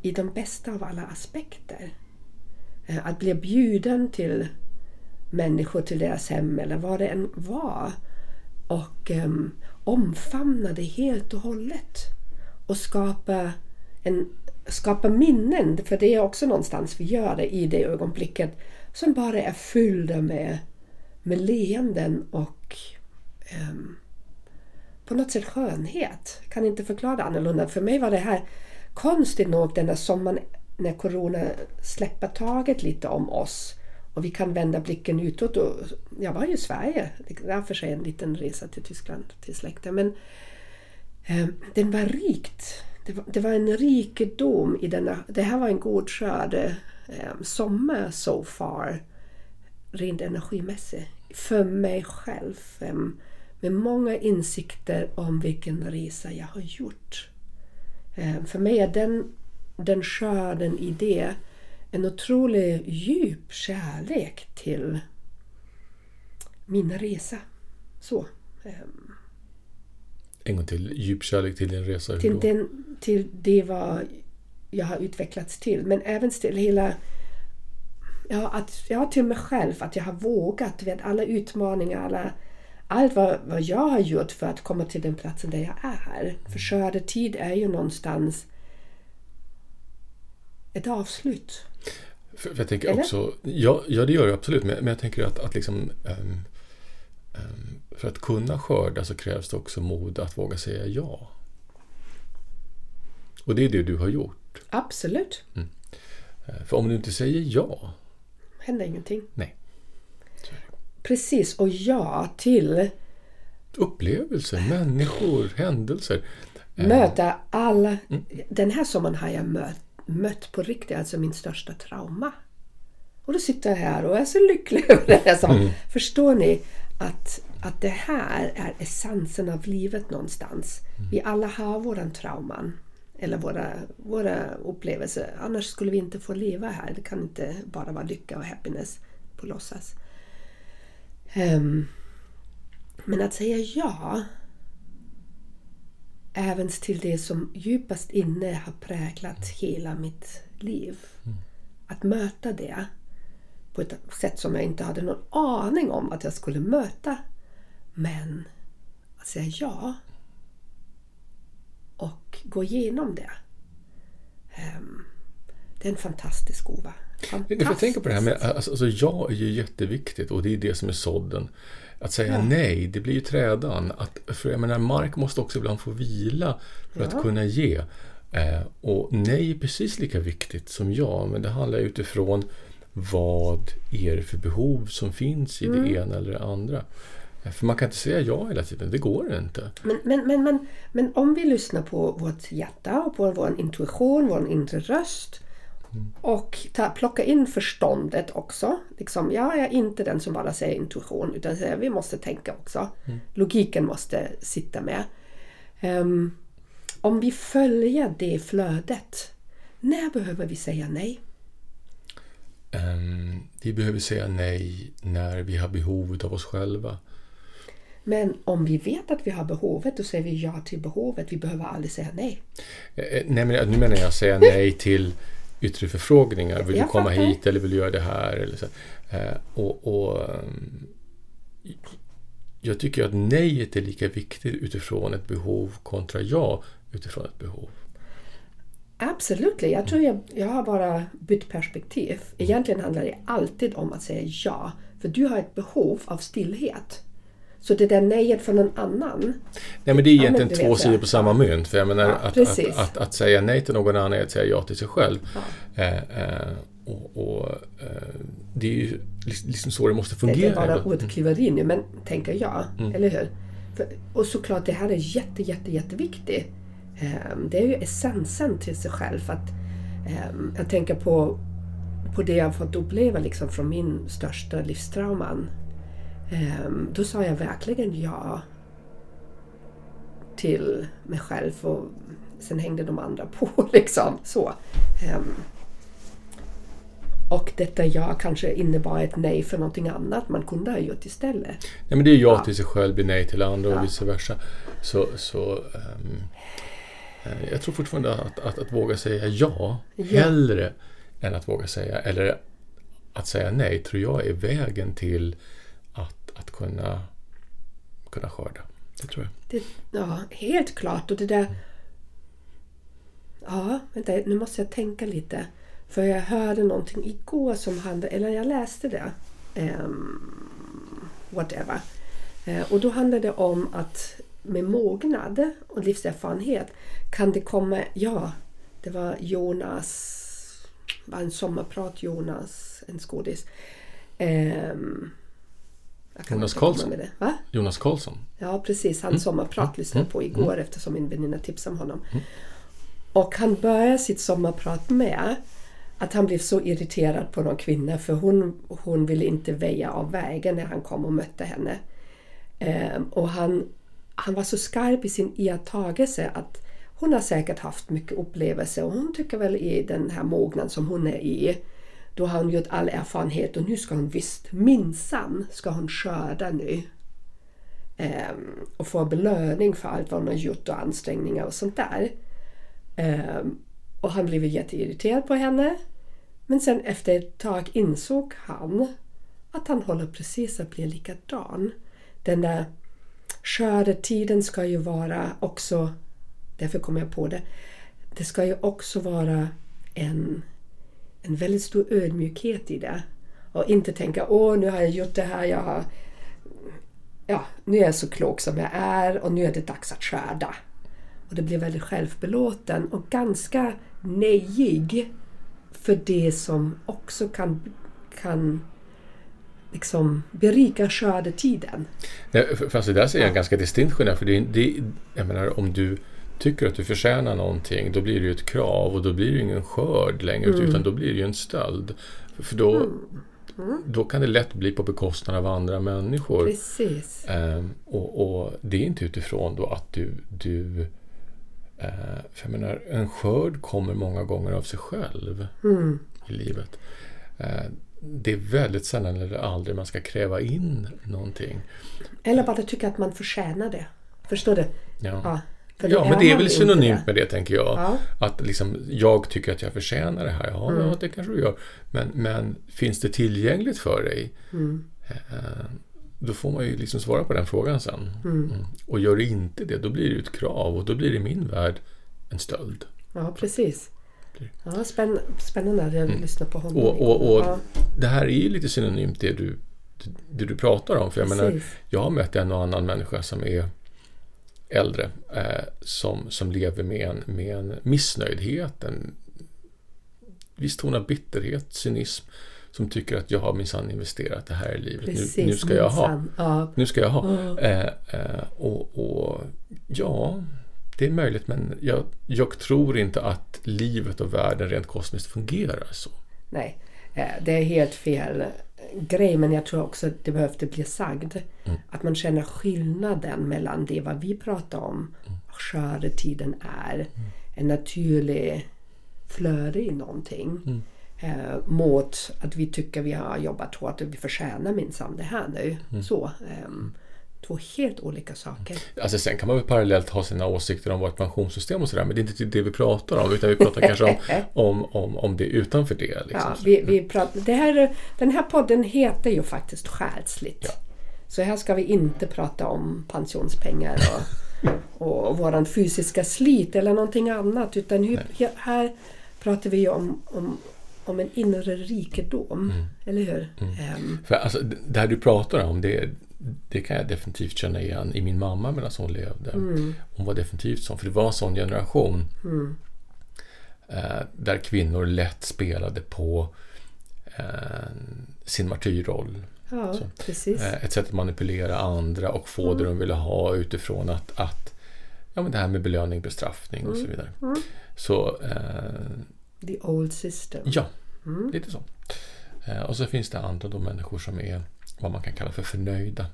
i de bästa av alla aspekter. Eh, att bli bjuden till människor till deras hem eller vad det än var och um, omfamna det helt och hållet och skapa, en, skapa minnen, för det är också någonstans vi gör det i det ögonblicket, som bara är fyllda med, med leenden och um, på något sätt skönhet. Jag kan inte förklara det annorlunda. För mig var det här konstigt nog den där sommaren när Corona släpper taget lite om oss och vi kan vända blicken utåt. Och jag var ju i Sverige, det var för sig en liten resa till Tyskland till släkten. Men eh, den var rikt. Det var, det var, en rikedom i denna. Det här var en god skörd eh, sommar so far. Rent energimässigt. För mig själv. Eh, med många insikter om vilken resa jag har gjort. Eh, för mig är den, den skörden i det en otrolig djup kärlek till min resa. Så. Um, en gång till. Djup kärlek till din resa? Till, den, till det vad jag har utvecklats till. Men även till hela... Ja, att, ja, till mig själv. Att jag har vågat. Vet, alla utmaningar, alla, allt vad, vad jag har gjort för att komma till den platsen där jag är. För skördetid är ju någonstans ett avslut. För, för jag tänker Eller? också, ja, ja det gör det absolut, men, men jag tänker att, att liksom, um, um, för att kunna skörda så krävs det också mod att våga säga ja. Och det är det du har gjort. Absolut. Mm. Eh, för om du inte säger ja händer ingenting. Nej. Precis, och ja till upplevelser, människor, händelser. Eh. Möta alla. Mm. Den här sommaren har jag mött mött på riktigt, alltså min största trauma. Och då sitter jag här och är så lycklig [laughs] över det. Alltså, mm. Förstår ni att, att det här är essensen av livet någonstans? Mm. Vi alla har våran trauman eller våra, våra upplevelser. Annars skulle vi inte få leva här. Det kan inte bara vara lycka och happiness på låtsas. Um, men att säga ja även till det som djupast inne har präglat hela mitt liv. Mm. Att möta det på ett sätt som jag inte hade någon aning om att jag skulle möta. Men att säga ja och gå igenom det. Um, det är en fantastisk gåva. Fantastisk. Jag tänker på det här med, alltså, alltså ja är ju jätteviktigt och det är det som är sådden. Att säga ja. nej, det blir ju trädan. Att, för jag menar, mark måste också ibland få vila för ja. att kunna ge. Eh, och nej är precis lika viktigt som ja, men det handlar utifrån vad är det för behov som finns i mm. det ena eller det andra. Eh, för man kan inte säga ja hela tiden, det går inte. Men, men, men, men, men om vi lyssnar på vårt hjärta och på vår intuition, vår inre röst och ta, plocka in förståndet också. Liksom, jag är inte den som bara säger intuition utan säger vi måste tänka också. Mm. Logiken måste sitta med. Um, om vi följer det flödet, när behöver vi säga nej? Um, vi behöver säga nej när vi har behovet av oss själva. Men om vi vet att vi har behovet, då säger vi ja till behovet. Vi behöver aldrig säga nej. Eh, eh, nej, men nu menar jag säga nej [laughs] till yttre förfrågningar. Vill jag du komma fattar. hit eller vill du göra det här? Eller så. Eh, och, och, ehm, jag tycker att nejet är lika viktigt utifrån ett behov kontra ja utifrån ett behov. Absolut. Jag tror jag, jag har bara bytt perspektiv. Egentligen handlar det alltid om att säga ja. För du har ett behov av stillhet. Så det där nejet från någon annan. Nej men det är egentligen ja, två sidor på samma mynt. För jag menar ja, att, att, att, att, säga nej till någon annan är att säga ja till sig själv. Ja. Eh, eh, och, och eh, Det är ju liksom så det måste fungera. Det är bara ordklyveri men tänker jag. Mm. Eller hur? För, och såklart det här är jätte, jätte, jätteviktigt. Ehm, det är ju essensen till sig själv. Att, ehm, jag tänker på, på det jag fått uppleva liksom från min största livstrauman då sa jag verkligen ja till mig själv och sen hängde de andra på [laughs] liksom. Så. Ehm, och detta ja kanske innebar ett nej för någonting annat man kunde ha gjort istället. Ja, men det är ja, Ja. till sig själv blir nej till andra och Ja. vice versa. Så, så ehm, eh, jag tror fortfarande att, att, att våga säga ja, Ja. hellre än att våga säga, eller att säga nej, tror jag är vägen till att, kunna, kunna skörda. Det tror jag. Det, ja, helt klart. Och det där... Ja, vänta, nu måste jag tänka lite. För jag hörde någonting igår som handlade, eller jag läste det. Ehm, whatever. Eh, och då handlade det om att med mognad och livserfarenhet kan det komma, ja, det var Jonas, var en sommarprat Jonas, en skådis. Kan Jonas Karlsson? Jonas Karlsson. Ja, precis. Hans sommarprat lyssnade jag på igår eftersom min väninna tipsade om honom. Mm. Och han börjar sitt sommarprat med att han blev så irriterad på någon kvinna för hon, hon ville inte väja av vägen när han kom och mötte henne. Ehm, och han, han var så skarp i sin iakttagelse att hon har säkert haft mycket upplevelse och hon tycker väl i den här mognaden som hon är i då har hon gjort all erfarenhet och nu ska hon visst minsann ska hon skörda nu. Um, och få belöning för allt vad hon har gjort och ansträngningar och sånt där. Um, och han blev jätteirriterad på henne. Men sen efter ett tag insåg han att han håller precis att bli likadan. Den där skördetiden ska ju vara också, därför kom jag på det, det ska ju också vara en, en väldigt stor ödmjukhet i det. Och inte tänka åh nu har jag gjort det här, jag har, ja, nu är jag så klok som jag är och nu är det dags att skörda. Och det blir väldigt självbelåten och ganska nejig för det som också kan, kan liksom berika skördetiden. F- Fast det där ser jag en ganska distinkt skillnad. För det, det, jag menar, om du tycker att du förtjänar någonting, då blir det ju ett krav och då blir det ju ingen skörd längre, utan då blir det ju en stöld. För, då, då kan det lätt bli på bekostnad av andra människor. Precis. Ehm, och, och det är inte utifrån då att du... du eh, för jag menar, en skörd kommer många gånger av sig själv i livet. Eh, det är väldigt sällan eller aldrig man ska kräva in någonting. Eller bara tycka att man förtjänar det. Förstår du? Ja. Ja, för Ja, men det är väl synonymt med det, tänker jag. Ja. Att liksom, jag tycker att jag förtjänar det här. Ja, Mm. ja det kanske du gör. Men, men finns det tillgängligt för dig? Mm. Eh, Då får man ju liksom svara på den frågan sen. Mm. Mm. Och gör det inte det, då blir det ett krav och då blir det i min värld en stöld. Ja, precis. Ja, spänn, spännande att lyssna på honom. Och, och, och ja, det här är ju lite synonymt det du, det du pratar om. För jag menar, jag har mött en och annan människa som är äldre eh, som, som lever med en, med en missnöjdhet, en viss ton av bitterhet, cynism som tycker att jag har minsann investerat det här i livet. precis Nu, nu ska jag ha. Ja, Nu ska jag ha. Ja. Eh, eh, och, och ja, det är möjligt men jag, jag tror inte att livet och världen rent kosmiskt fungerar så. nej, eh, det är helt fel grej men jag tror också att det behövde bli sagd. Mm. Att man känner skillnaden mellan det vad vi pratar om, Mm. skördetiden är, en naturlig flöde i någonting. Mm. Eh, mot att vi tycker vi har jobbat hårt och vi förtjänar minsann det här nu. Mm. Så, ehm, två helt olika saker. Alltså sen kan man väl parallellt ha sina åsikter om vårt pensionssystem och sådär men det är inte det vi pratar om utan vi pratar [laughs] kanske om, om, om, om det utanför det. Liksom. Ja, vi, vi pratar, det här, den här podden heter ju faktiskt Själsligt. Ja. Så här ska vi inte prata om pensionspengar och, och våran fysiska slit eller någonting annat. Utan här, här pratar vi ju om, om, om en inre rikedom. Mm. Eller hur? Ehm, För alltså, det här du pratar om, det, det kan jag definitivt känna igen i min mamma medan hon levde. Hon var definitivt sån, för det var en sån generation eh, där kvinnor lätt spelade på eh, sin martyrroll. ja, Så, precis. Eh, ett sätt att manipulera andra och få det de ville ha utifrån att, att ja, men det här med belöning, bestraffning och så vidare. Så eh, The old system. Ja, lite så. Eh, och så finns det andra då människor som är vad man kan kalla för förnöjda.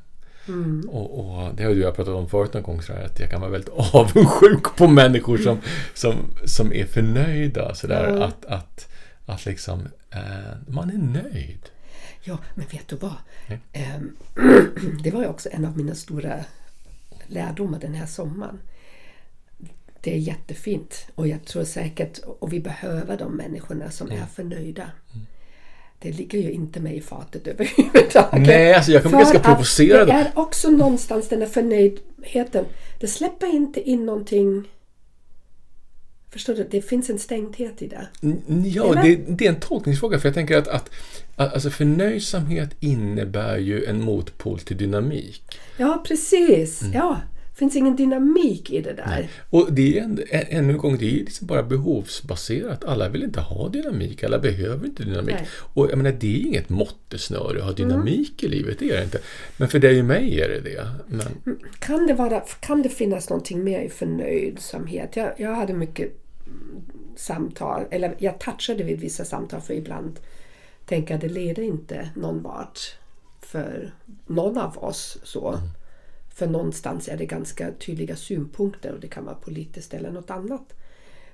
Mm. Och, och det har du jag pratat om förut någon gång, så att jag kan vara väldigt [laughs] avundsjuk på människor som, som, som är förnöjda. Så där, Ja. att, att, att liksom, eh, man är nöjd. Ja, men vet du vad? Ehm, [clears throat] det var ju också en av mina stora lärdomar den här sommaren. Det är jättefint och jag tror säkert, och vi behöver de människorna som är förnöjda. Mm. Det ligger ju inte mig i fatet överhuvudtaget. Nej, alltså jag kan bli ganska provocerad. Det är också någonstans den här förnöjdheten. Det släpper inte in någonting Förstår du? Det finns en stängdhet i det. Ja, det, det är en tolkningsfråga. För jag tänker att, att alltså förnöjsamhet innebär ju en motpol till dynamik. Ja, precis. Mm. Ja, finns ingen dynamik i det där. Och det är en, än- ännu en gång, det är liksom bara behovsbaserat. Alla vill inte ha dynamik, alla behöver inte dynamik. Nej. Och jag menar, det är inget måttesnöre att ha dynamik i livet, det är det inte. Men för dig och mig är det det. Men, Kan det, vara, kan det finnas någonting mer i förnöjsamhet? Jag, jag hade mycket mm, samtal, eller jag touchade vid vissa samtal för ibland tänker jag det leder inte någon vart för någon av oss. så. För någonstans är det ganska tydliga synpunkter och det kan vara politiskt eller något annat.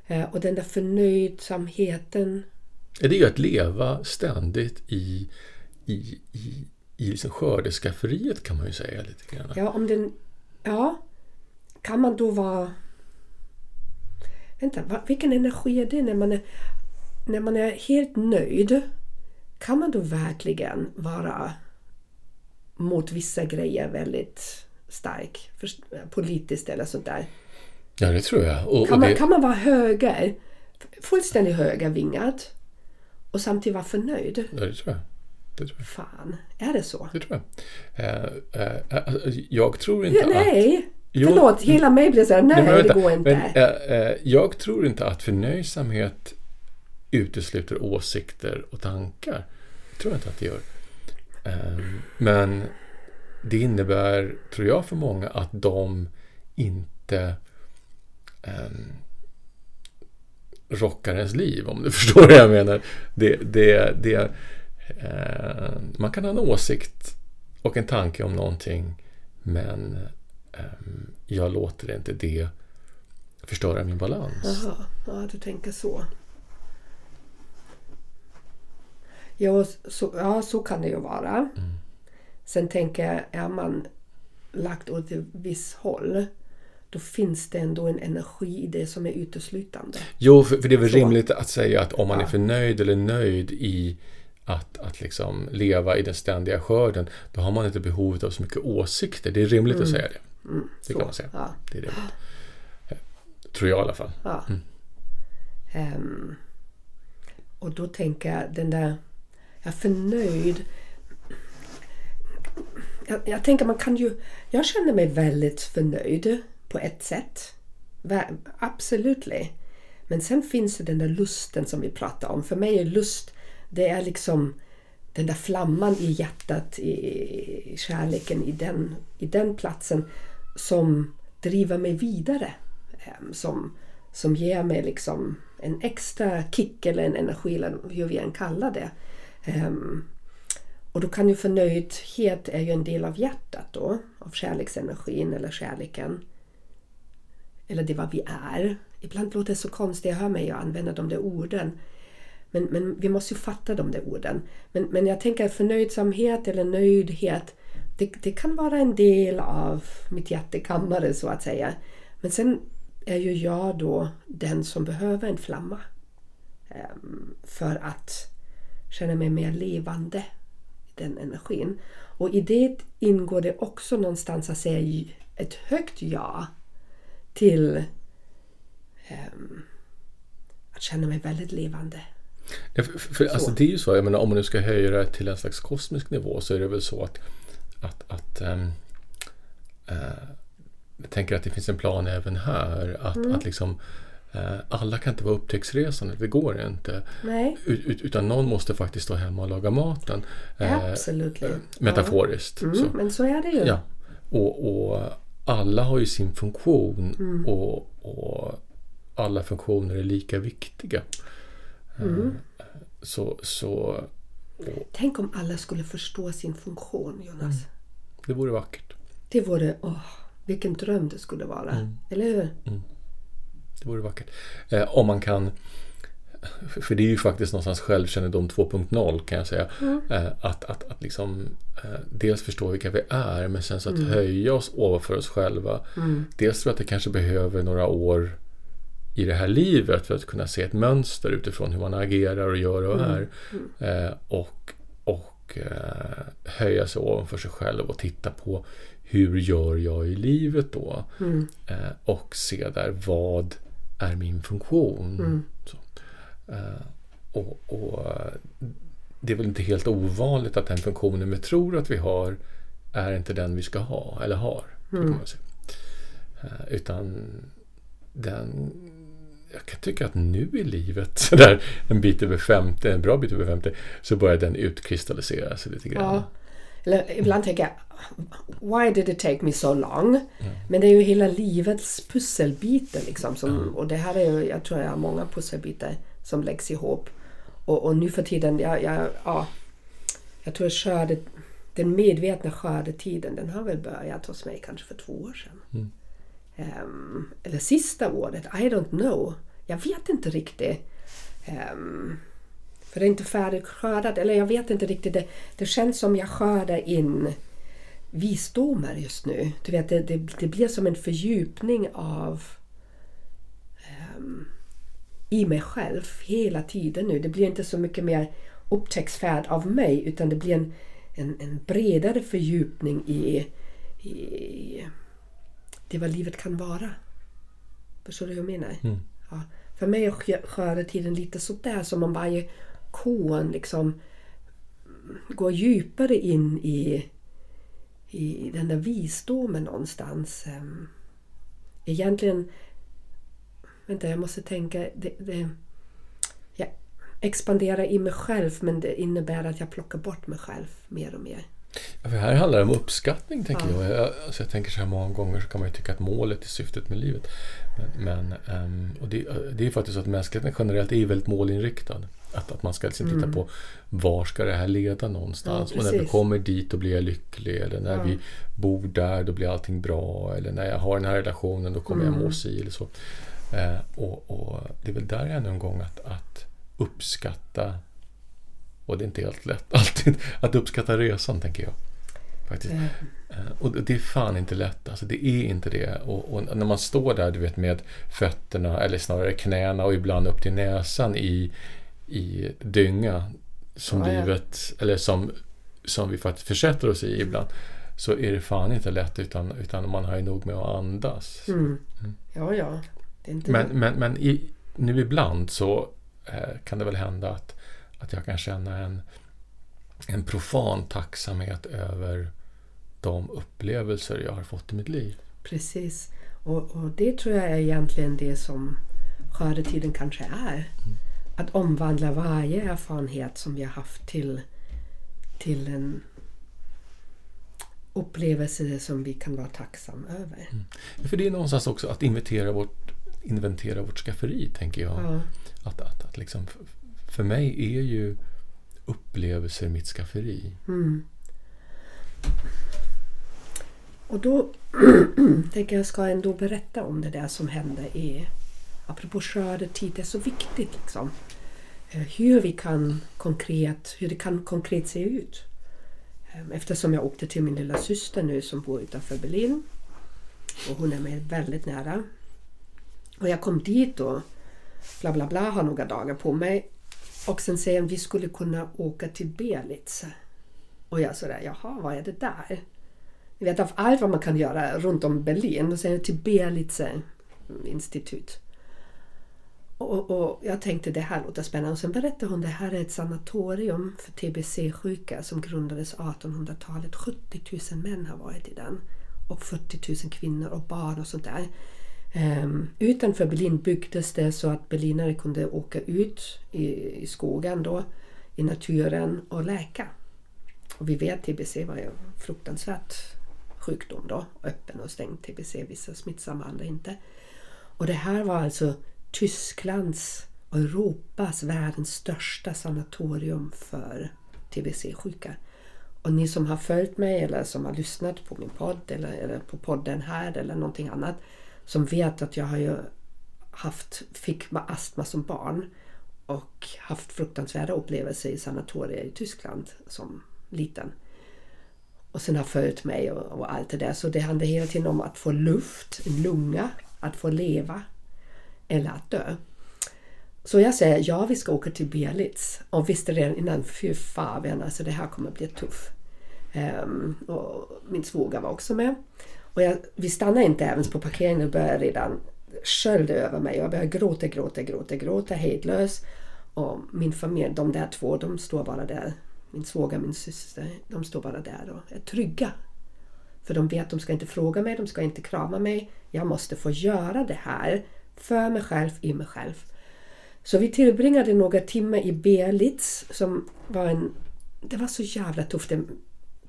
Eh, Och den där förnöjsamheten det är ju att leva ständigt i, i, i, i liksom skördeskafferiet kan man ju säga lite grann. Ja, om den... Ja. Kan man då vara... Vänta, vilken energi är det när man är, när man är helt nöjd? Kan man då verkligen vara mot vissa grejer väldigt stark? Först- Politiskt eller sånt där. Ja, det tror jag. Och, Kan man, det, kan man vara höger, fullständigt högervingad och samtidigt vara förnöjd? ja, det tror jag. Det tror jag. Fan, är det så? Det tror jag. Eh, eh, eh, jag tror inte Ja, att... nej! Jo, Förlåt, hela mig blir såhär, nej, Nej, det går inte. Men, eh, eh, jag tror inte att förnöjsamhet utesluter åsikter och tankar. Det tror jag inte att det gör. Eh, men det innebär, tror jag för många, att de inte eh, rockar ens liv, om du [laughs] förstår vad jag menar. Det, det, det, eh, man kan ha en åsikt och en tanke om någonting, men Ehm, jag låter inte det förstöra min balans. Jaha, ja du tänker så. Ja så, ja, så kan det ju vara. Sen tänker jag, är man lagt åt ett visst håll då finns det ändå en energi i det som är uteslutande. Jo, för, för det är väl Så. rimligt att säga att om man är Ja. förnöjd eller nöjd i att, att liksom leva i den ständiga skörden, då har man inte behovet av så mycket åsikter. Det är rimligt att säga det. Mm, Det kan man säga. Ja, Det är rimligt. Eh, Tror jag i alla fall. ja. Ehm, och då tänker jag den där, jag är förnöjd. Jag, jag tänker man kan ju, jag känner mig väldigt förnöjd på ett sätt. Absolut. Men sen finns det den där lusten som vi pratar om. För mig är lust, det är liksom den där flamman i hjärtat, i kärleken, i den, i den platsen som driver mig vidare. Ehm, som, som ger mig liksom en extra kick eller en energi eller hur vi än kallar det. Ehm, och då kan ju förnöjdhet är ju en del av hjärtat då, av kärleksenergin eller kärleken. Eller det vad vi är. Ibland låter det så konstigt, jag hör mig jag använda de där orden. Men, men vi måste ju fatta de där orden. Men, men jag tänker förnöjsamhet eller nöjdhet, det, det kan vara en del av mitt hjärtekammare så att säga. Men sen är ju jag då den som behöver en flamma. Ehm, för att känna mig mer levande den energin. Och i det ingår det också någonstans att säga ett högt ja till ehm, att känna mig väldigt levande. Ja, för, för, alltså, det är ju så, jag menar, om man nu ska höja det till en slags kosmisk nivå så är det väl så att, att, att ehm, eh, jag tänker att det finns en plan även här. Att, Mm. att liksom, alla kan inte vara upptäcktsresande, det går inte. Ut, ut, utan någon måste faktiskt stå hemma och laga maten. Eh, absolut. metaforiskt. Mm, Så. men så är det ju. Ja. Och, och alla har ju sin funktion Mm. och, och alla funktioner är lika viktiga. Mm. Eh, Så, så Tänk om alla skulle förstå sin funktion, Jonas. det vore vackert. Det vore, åh, vilken dröm det skulle vara. Mm. Eller hur? Det vore vackert. Eh, om man kan för det är ju faktiskt någonstans självkännedom 2.0 kan jag säga. Eh, att, att, att liksom eh, dels förstå vilka vi är men sen så att höja oss ovanför oss själva. Dels tror jag att det kanske behöver några år i det här livet för att kunna se ett mönster utifrån hur man agerar och gör och är. Eh, och och höja sig ovanför sig själv och titta på hur gör jag i livet då? Eh, och se där vad är min funktion? Så. Eh, och, och det är väl inte helt ovanligt att den funktionen vi tror att vi har är inte den vi ska ha eller har. Säga. Eh, utan den jag kan tycka att nu i livet, [laughs] så där en bit över 50, en bra bit över 50, så börjar den utkristallisera sig lite grann. Ja. Eller ibland tänker jag, why did it take me so long? Men det är ju hela livets pusselbitar liksom. Som, Och det här är ju, jag tror jag har många pusselbitar som läggs ihop. Och, och nu för tiden, jag, jag, ja, jag tror skörde, den medvetna skördetiden, den har väl börjat hos mig kanske för två år sedan. Ehm, eller sista året, I don't know. Jag vet inte riktigt. Ehm, för det är inte färdigskördat, eller jag vet inte riktigt. Det, det känns som jag skördar in visdomar just nu. Du vet, det, det, det blir som en fördjupning av ehm, i mig själv hela tiden nu. Det blir inte så mycket mer upptäcktsfärd av mig utan det blir en, en, en bredare fördjupning i, i det vad livet kan vara. Förstår du hur jag menar? Ja. För mig är skö- skördetiden lite sådär som om varje kon liksom går djupare in i, i den där visdomen någonstans. Ehm, Egentligen... Vänta, jag måste tänka. Det, det, jag expanderar i mig själv men det innebär att jag plockar bort mig själv mer och mer. Ja, för här handlar det om uppskattning, tänker jag. Jag, alltså jag tänker så här många gånger så kan man ju tycka att målet är syftet med livet. Men, men ehm, och det, det är faktiskt så att mänskligheten generellt är väldigt målinriktad. Att, att man ska liksom titta på var ska det här leda någonstans? Ja, och när vi kommer dit då blir jag lycklig. Eller när vi bor där då blir allting bra. Eller när jag har den här relationen då kommer jag må si eller så. Eh, och, och det är väl där ännu en gång att, att uppskatta och det är inte helt lätt [laughs] alltid att uppskatta resan, tänker jag. Faktiskt. Eh, Eh, Och det är fan inte lätt. Alltså det är inte det. Och, och när man står där du vet, med fötterna, eller snarare knäna och ibland upp till näsan i, i dynga som Ja, ja. livet, eller som, som vi faktiskt försätter oss i ibland, så är det fan inte lätt utan, utan man har ju nog med att andas. mm. Ja, ja. Inte Men, men, men i, nu ibland så eh, kan det väl hända att, att jag kan känna en, en profan tacksamhet över de upplevelser jag har fått i mitt liv. Precis. Och, och det tror jag är egentligen det som skördetiden kanske är. Att omvandla varje erfarenhet som vi har haft till, till en upplevelse som vi kan vara tacksam över. För det är någonstans också att inventera vårt, inventera vårt skafferi, tänker jag. Ja. Att, att, att liksom, för mig är ju upplevelser mitt skafferi. Mm. Och då [clears throat] tänker jag ska ändå berätta om det där som hände i apropå skördetid. Det är så viktigt liksom. Eh, hur vi kan konkret, hur det kan konkret se ut. Ehm, eftersom jag åkte till min lilla syster nu som bor utanför Berlin. Och hon är mig väldigt nära. Och jag kom dit och bla bla bla, har några dagar på mig. Och sen säger hon vi skulle kunna åka till Belitz. Och jag sådär, jaha, vad är det där? Ni vet av allt vad man kan göra runt om Berlin, då säger jag till Belitz eh, institut. Och, och jag tänkte det här låter spännande. Och sen berättade hon det här är ett sanatorium för TBC-sjuka som grundades 1800-talet. 70 000 män har varit i den. Och 40 000 kvinnor och barn och sånt där. Um, utanför Berlin byggdes det så att berlinare kunde åka ut i, i skogen då, i naturen och läka. Och vi vet TBC var ju en fruktansvärt sjukdom då. Öppen och stängd TBC, vissa smittsamma, andra inte. Och det här var alltså Tysklands och Europas, världens största sanatorium för TBC-sjuka. Och ni som har följt mig eller som har lyssnat på min podd eller, eller på podden här eller någonting annat som vet att jag har ju haft, fick astma som barn och haft fruktansvärda upplevelser i sanatorier i Tyskland som liten. Och sen har följt mig och, och, allt det där. Så det handlar hela tiden om att få luft, en lunga, att få leva eller att dö. Så jag säger ja, vi ska åka till Biarritz. Och visste redan innan, fy fan, alltså det här kommer bli tufft. Um, och min svåger var också med. Och jag, vi stannade inte ens på parkeringen och började redan sköljde över mig. Jag började gråta, gråta, gråta, gråta hejdlös. Och min familj, de där två, de står bara där. Min svåger, min syster, de står bara där och är trygga. För de vet att de ska inte fråga mig, de ska inte krama mig. Jag måste få göra det här för mig själv, i mig själv. Så vi tillbringade några timmar i Berlitz som var en... Det var så jävla tufft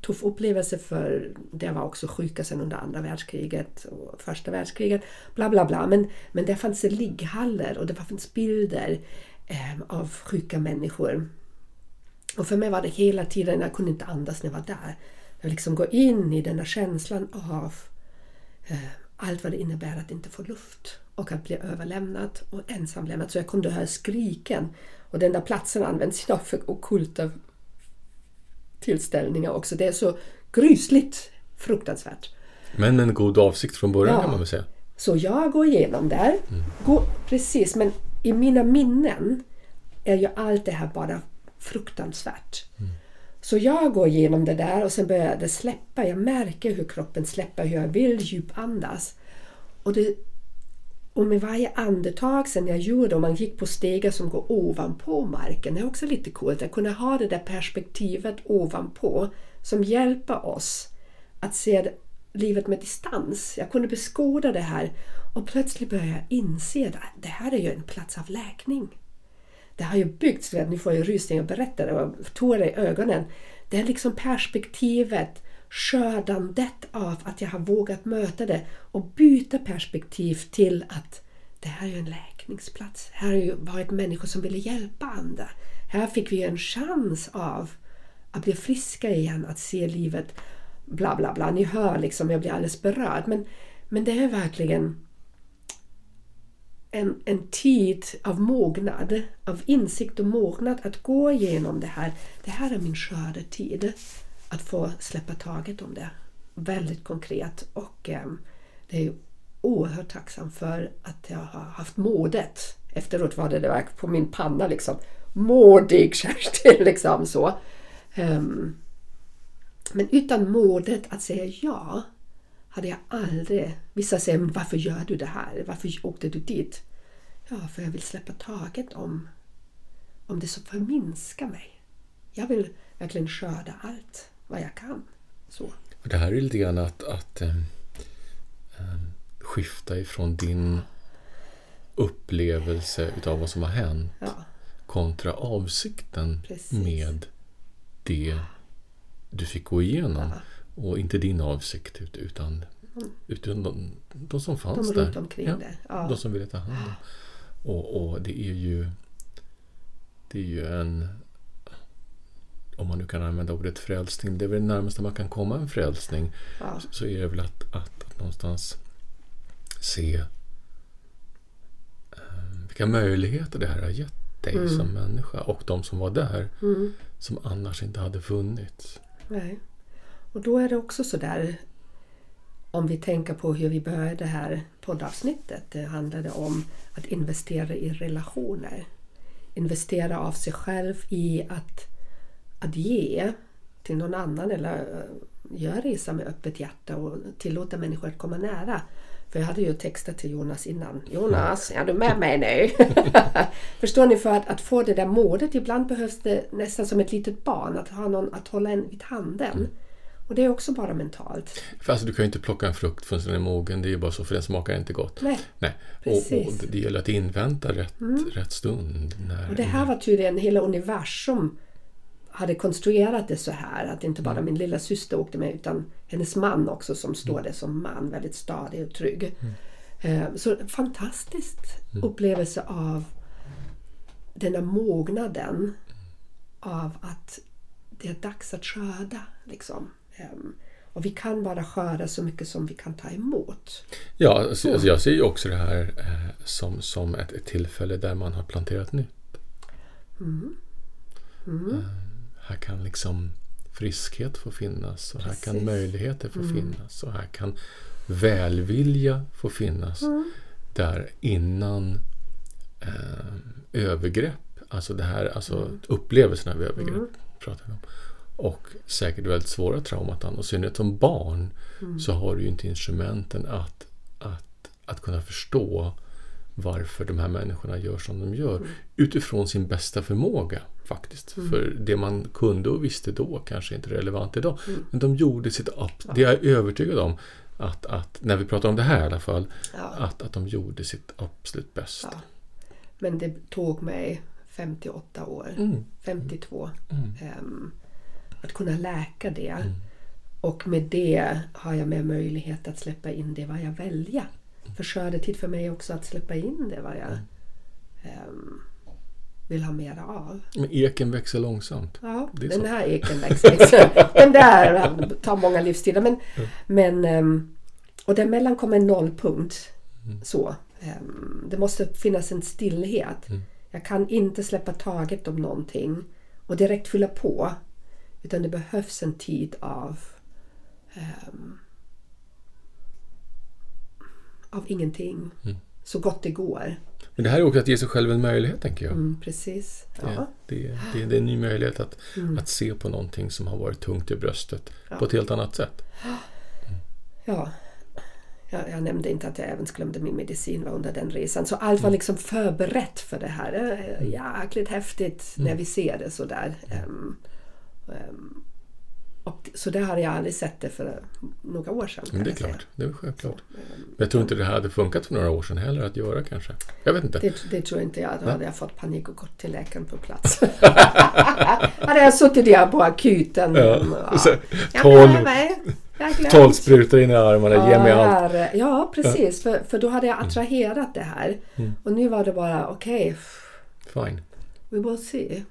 tuff upplevelse för det var också sjuka sen under andra världskriget och första världskriget. Bla bla bla. Men, men det fanns ligghallar och det fanns bilder eh, av sjuka människor. Och för mig var det hela tiden, jag kunde inte andas när jag var där. Jag liksom gå in i den här känslan av eh, allt vad det innebär att inte få luft och att bli överlämnad och ensamlämnad. Så jag kunde höra skriken. Och den där platsen används idag för okulta tillställningar också. Det är så grysligt fruktansvärt. Men en god avsikt från början ja. kan man väl säga. Så jag går igenom där. Mm. Går, precis, men i mina minnen är ju allt det här bara fruktansvärt. Mm. Så jag går igenom det där och sen börjar det släppa. Jag märker hur kroppen släpper, hur jag vill djupandas. Och det och med varje andetag sen jag gjorde och man gick på stegar som går ovanpå marken, det är också lite coolt att kunna ha det där perspektivet ovanpå som hjälper oss att se livet med distans. Jag kunde beskåda det här och plötsligt började jag inse att det här är ju en plats av läkning. Det har ju byggts, nu får jag rysningar och berättar och tårar i ögonen. Det är liksom perspektivet skördandet av att jag har vågat möta det och byta perspektiv till att det här är en läkningsplats. Här har ju varit människor som ville hjälpa andra. Här fick vi en chans av att bli friska igen, att se livet bla bla bla. Ni hör liksom, jag blir alldeles berörd. Men, men det är verkligen en, en tid av mognad, av insikt och mognad att gå igenom det här. Det här är min skördetid att få släppa taget om det väldigt konkret och eh, det är oerhört tacksam för att jag har haft modet. Efteråt var det, där på min panna liksom. Modig Kerstin [laughs] liksom så. Um, men utan modet att säga ja hade jag aldrig... Vissa säger men varför gör du det här? Varför åkte du dit? Ja, för jag vill släppa taget om, om det som förminskar mig. Jag vill verkligen skörda allt vad jag kan. Så. Det här är lite grann att, att ähm, skifta ifrån din upplevelse utav vad som har hänt ja. kontra avsikten Precis. med det du fick gå igenom. Ja. Och inte din avsikt utan, mm. utan de, de som fanns de där. Omkring ja, det. Ja. De som ville ta hand om. Och, och det är ju det är ju en om man nu kan använda ordet frälsning, det är väl det närmaste man kan komma en frälsning, ja. så är det väl att, att, att någonstans se um, vilka möjligheter det här har gett dig mm. som människa och de som var där mm. som annars inte hade funnits. Nej. Och då är det också så där om vi tänker på hur vi började det här poddavsnittet. Det handlade om att investera i relationer. Investera av sig själv i att att ge till någon annan eller eh, göra resa med öppet hjärta och tillåta människor att komma nära. För jag hade ju textat till Jonas innan. Jonas, är du med mig nu? [laughs] Förstår ni? För att, att, få det där modet, ibland behövs det nästan som ett litet barn, att ha någon att hålla en vid handen. Mm. Och det är också bara mentalt. För alltså, du kan ju inte plocka en frukt förrän den är mogen. Det är ju bara så, för den smakar inte gott. Nej, Nej. Och, och, det gäller att invänta rätt, mm. rätt stund. När... Och det här var tydligen hela universum hade konstruerat det så här att inte bara mm. min lilla syster åkte med utan hennes man också som står mm. där som man, väldigt stadig och trygg. Mm. Eh, så fantastisk mm. upplevelse av denna mognaden av att det är dags att skörda. Liksom. Ehm, och vi kan bara skörda så mycket som vi kan ta emot. Ja, alltså, alltså jag ser ju också det här eh, som, som ett, ett tillfälle där man har planterat nytt. Mm. Eh, här kan liksom friskhet få finnas och här kan Precis. möjligheter få finnas och här kan välvilja få finnas. Där innan eh, övergrepp, alltså det här, alltså upplevelsen av övergrepp pratar vi om. Och säkert väldigt svåra trauman. Och i synnerhet som barn så har du ju inte instrumenten att, att, att kunna förstå varför de här människorna gör som de gör. Utifrån sin bästa förmåga faktiskt. För det man kunde och visste då kanske inte är relevant idag. Men de gjorde sitt ab- Det är jag övertygad om. Att, att, när vi pratar om det här i alla fall. Ja. Att, att de gjorde sitt absolut bästa. Ja. Men det tog mig 58 år, Mm. 52, ehm, att kunna läka det. Och med det har jag med möjlighet att släppa in det vad jag väljer. För skördetid för mig också att släppa in det vad jag ehm, vill ha mera av. Men eken växer långsamt. Ja, den så. här eken växer. [laughs] den där tar många livstider. Men, men, ehm, och däremellan kommer en nollpunkt. Så. ehm, Det måste finnas en stillhet. Jag kan inte släppa taget om någonting och direkt fylla på. Utan det behövs en tid av ehm, av ingenting. Så gott det går. Men det här är också att ge sig själv en möjlighet, tänker jag. Mm, precis. Ja. Mm. Det, det, det, är en ny möjlighet att, att se på någonting som har varit tungt i bröstet på ett helt annat sätt. Ja. Jag, jag nämnde inte att jag även glömde min medicin var under den resan. Så allt var liksom förberett för det här. Är Jäkligt häftigt när vi ser det sådär. Um, um, och så där hade jag aldrig sett det för några år sedan. Men det är klart, det är självklart. Men jag tror inte det hade funkat för några år sedan heller att göra kanske. Jag vet inte. Det, det tror inte jag. Då hade jag fått panik och gått till läkaren på plats. [laughs] hade jag suttit där på akuten. Ja, så Jag tolv-. Tolv sprutor in i armarna, ge mig allt. Ja, precis. För, för då hade jag attraherat det här. Och nu var det bara, okej, Fine. we will see.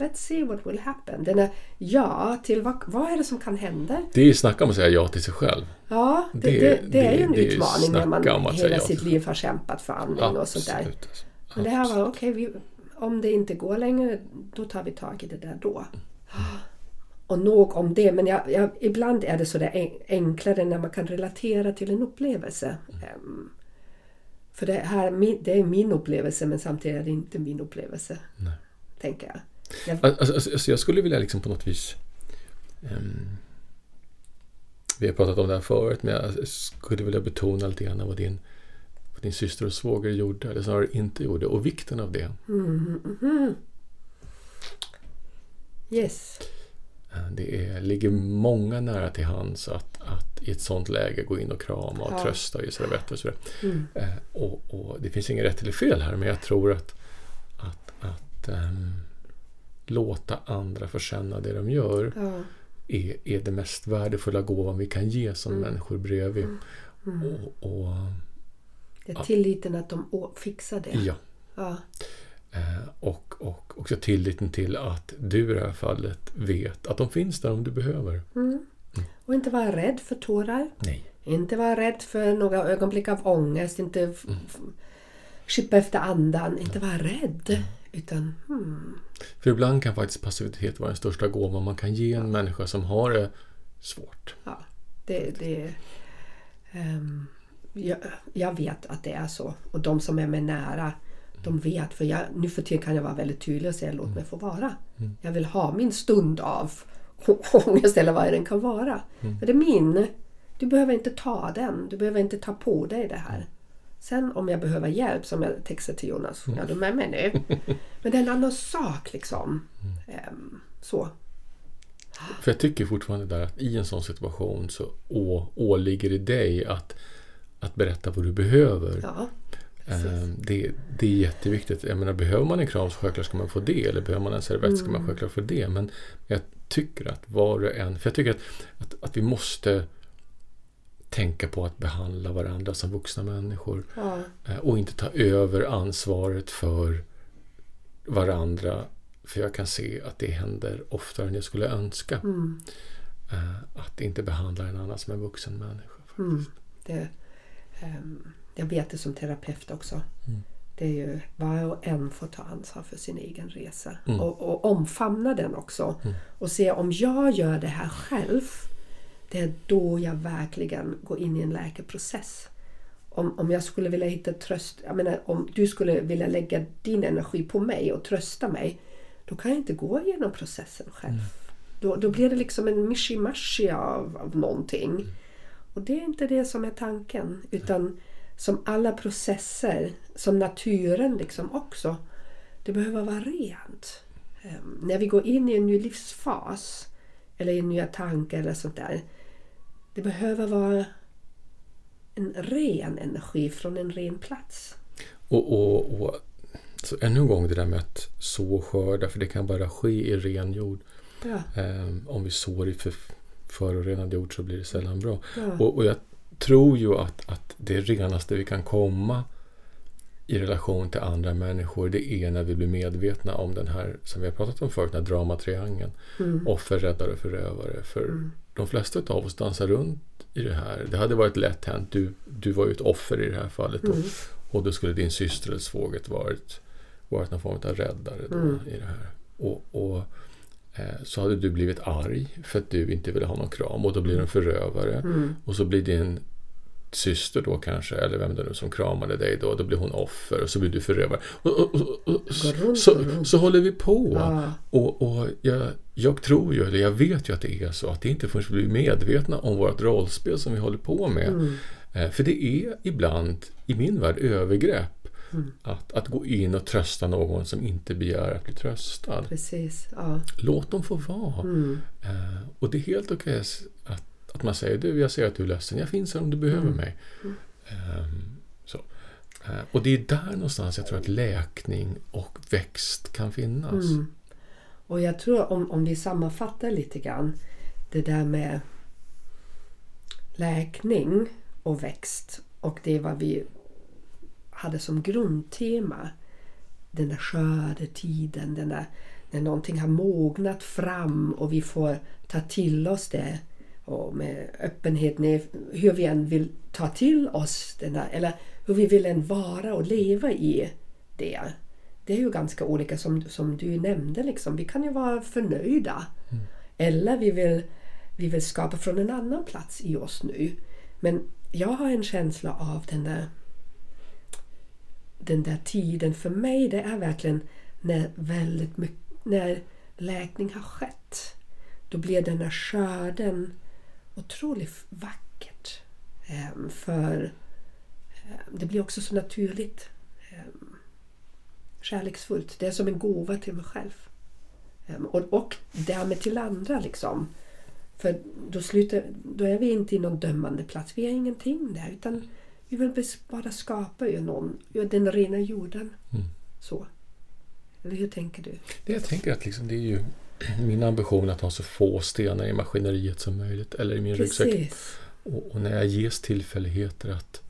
Let's see what will happen. Den är ja till vad, vad är det som kan hända? Det är ju snacka om att säga ja till sig själv. Ja, det, Det- det, det, är ju en utmaning när man hela ja sitt liv har kämpat för andning och sånt där. Absolut. alltså. Men det här var okej, vi- om det inte går längre, då tar vi tag i det där då. Och nog om det, men jag, jag, ibland är det så där en- enklare när man kan relatera till en upplevelse. Ehm, för det här det är min upplevelse men samtidigt är det inte min upplevelse. Tänker jag. Jag Alltså, alltså, alltså, jag skulle vilja liksom på något vis... ehm, vi har pratat om det här förut, men jag skulle vilja betona lite grann vad din, vad din syster och svåger gjorde, eller snarare inte gjorde, och vikten av det. yes. Eh, Det är, ligger många nära till hands att, att i ett sånt läge gå in och krama och Ja. trösta och ge servetter och sådär. Eh, och, och det finns inget rätt eller fel här, men jag tror att, att, att ehm, låta andra få känna det de gör Ja. är, är det mest värdefulla gåvan vi kan ge som Mm. människor bredvid. Och, och Det är tilliten att de fixar det. ja, Ja. eh, och, och också tilliten till att du i det här fallet vet att de finns där om du behöver. Och inte vara rädd för tårar. Nej. Inte vara rädd för några ögonblick av ångest. Inte f- skippa efter andan. Inte vara rädd. Utan hmm, För ibland kan faktiskt passivitet vara den största gåvan man kan ge en människa som har det svårt. ja, det... det ehm, jag, jag vet att det är så. Och de som är mig nära, de vet. För jag, nu för tiden kan jag vara väldigt tydlig och säga låt mig få vara. Jag vill ha min stund av [laughs] ångest eller vad den kan vara. För det är min. Du behöver inte ta den. Du behöver inte ta på dig det här. Sen om jag behöver hjälp, som jag textade till Jonas, ja du med mig nu. [laughs] Men det är en annan sak liksom. Ehm, så. För jag tycker fortfarande där att i en sån situation så å, åligger det dig att, att berätta vad du behöver. Ja, precis. Eh, Det, det är jätteviktigt. Jag menar, behöver man en kram så självklart ska man få det. Eller behöver man en servett ska Mm. man självklart få det. Men jag tycker att var och en... För jag tycker att, att, att vi måste tänka på att behandla varandra som vuxna människor. Ja, Eh, Och inte ta över ansvaret för varandra för jag kan se att det händer oftare än jag skulle önska. Mm. Eh, att inte behandla en annan som en vuxen människa. Mm. Det, ehm, jag vet det som terapeut också. Mm. Det är ju var och en får ta ansvar för sin egen resa. Mm. Och, och omfamna den också. Mm. Och se om jag gör det här själv. Det är då jag verkligen går in i en läkeprocess. Om, om jag skulle vilja hitta tröst. Jag menar om du skulle vilja lägga din energi på mig och trösta mig. Då kan jag inte gå igenom processen själv. Mm. Då, då blir det liksom en mishi-mashi av, av någonting. Och det är inte det som är tanken. Utan som alla processer, som naturen liksom också. Det behöver vara rent. Ehm, när vi går in i en ny livsfas eller i nya tankar eller sånt där. Det behöver vara en ren energi från en ren plats. Och, och, och så ännu en gång det där med att så och skörda, för det kan bara ske i ren jord. Ja, Eh, om vi sår i för, förorenad jord så blir det sällan bra. ja, Och, och jag tror ju att, att det renaste vi kan komma i relation till andra människor det är när vi blir medvetna om den här, som vi har pratat om förut, den här dramatriangeln. mm, Offer, räddare, förövare. För Mm. De flesta av oss dansar runt i det här. Det hade varit lätt hänt. Du, du var ju ett offer i det här fallet. Mm, och då skulle din syster eller svåger varit, varit någon form av räddare då, Mm. i det här. Och, och eh, så hade du blivit arg för att du inte ville ha någon kram och då blir du en förövare. mm, Och så blir din syster då kanske, eller vem det nu som kramade dig då, då blir hon offer och så blir du förövare. Och, och, och, och, Går runt så, så håller vi på. Och, och jag, jag tror ju, eller jag vet ju att det är så, att det inte förrän vi blir medvetna om vårt rollspel som vi håller på med. mm, Eh, För det är ibland, i min värld, övergrepp Mm. att, att gå in och trösta någon som inte begär att bli tröstad. precis. Ja, Låt dem få vara. mm, Eh, Och det är helt okej att, man säger du, jag ser att du är ledsen, jag finns här om du behöver Mm. mig. Ehm, så. Eh, Och det är där någonstans jag tror att läkning och växt kan finnas. mm. Och jag tror om, om vi sammanfattar lite grann det där med läkning och växt och det är vad vi hade som grundtema. Den där skördetiden, den där, när någonting har mognat fram och vi får ta till oss det och med öppenhet, med hur vi än vill ta till oss den där, eller hur vi vill än vara och leva i det. Det är ju ganska olika som, som du nämnde. Liksom. Vi kan ju vara förnöjda. Eller vi vill, vi vill skapa från en annan plats i oss nu. Men jag har en känsla av den där, den där tiden. För mig det är verkligen när väldigt mycket, när läkning har skett. Då blir den där skörden otroligt vackert. Ehm, för ehm, det blir också så naturligt. ehm, kärleksfullt. Det är som en gåva till mig själv. Och, och därmed till andra liksom. För då, slutar, då är vi inte i någon dömande plats. Vi är ingenting där. Utan vi vill bara skapa ju någon, den rena jorden. Mm. Så. Eller hur tänker du? Det jag tänker att liksom, det är ju min ambition att ha så få stenar i maskineriet som möjligt, eller i min ryggsäck. Precis. Och, och när jag ges tillfälligheter att,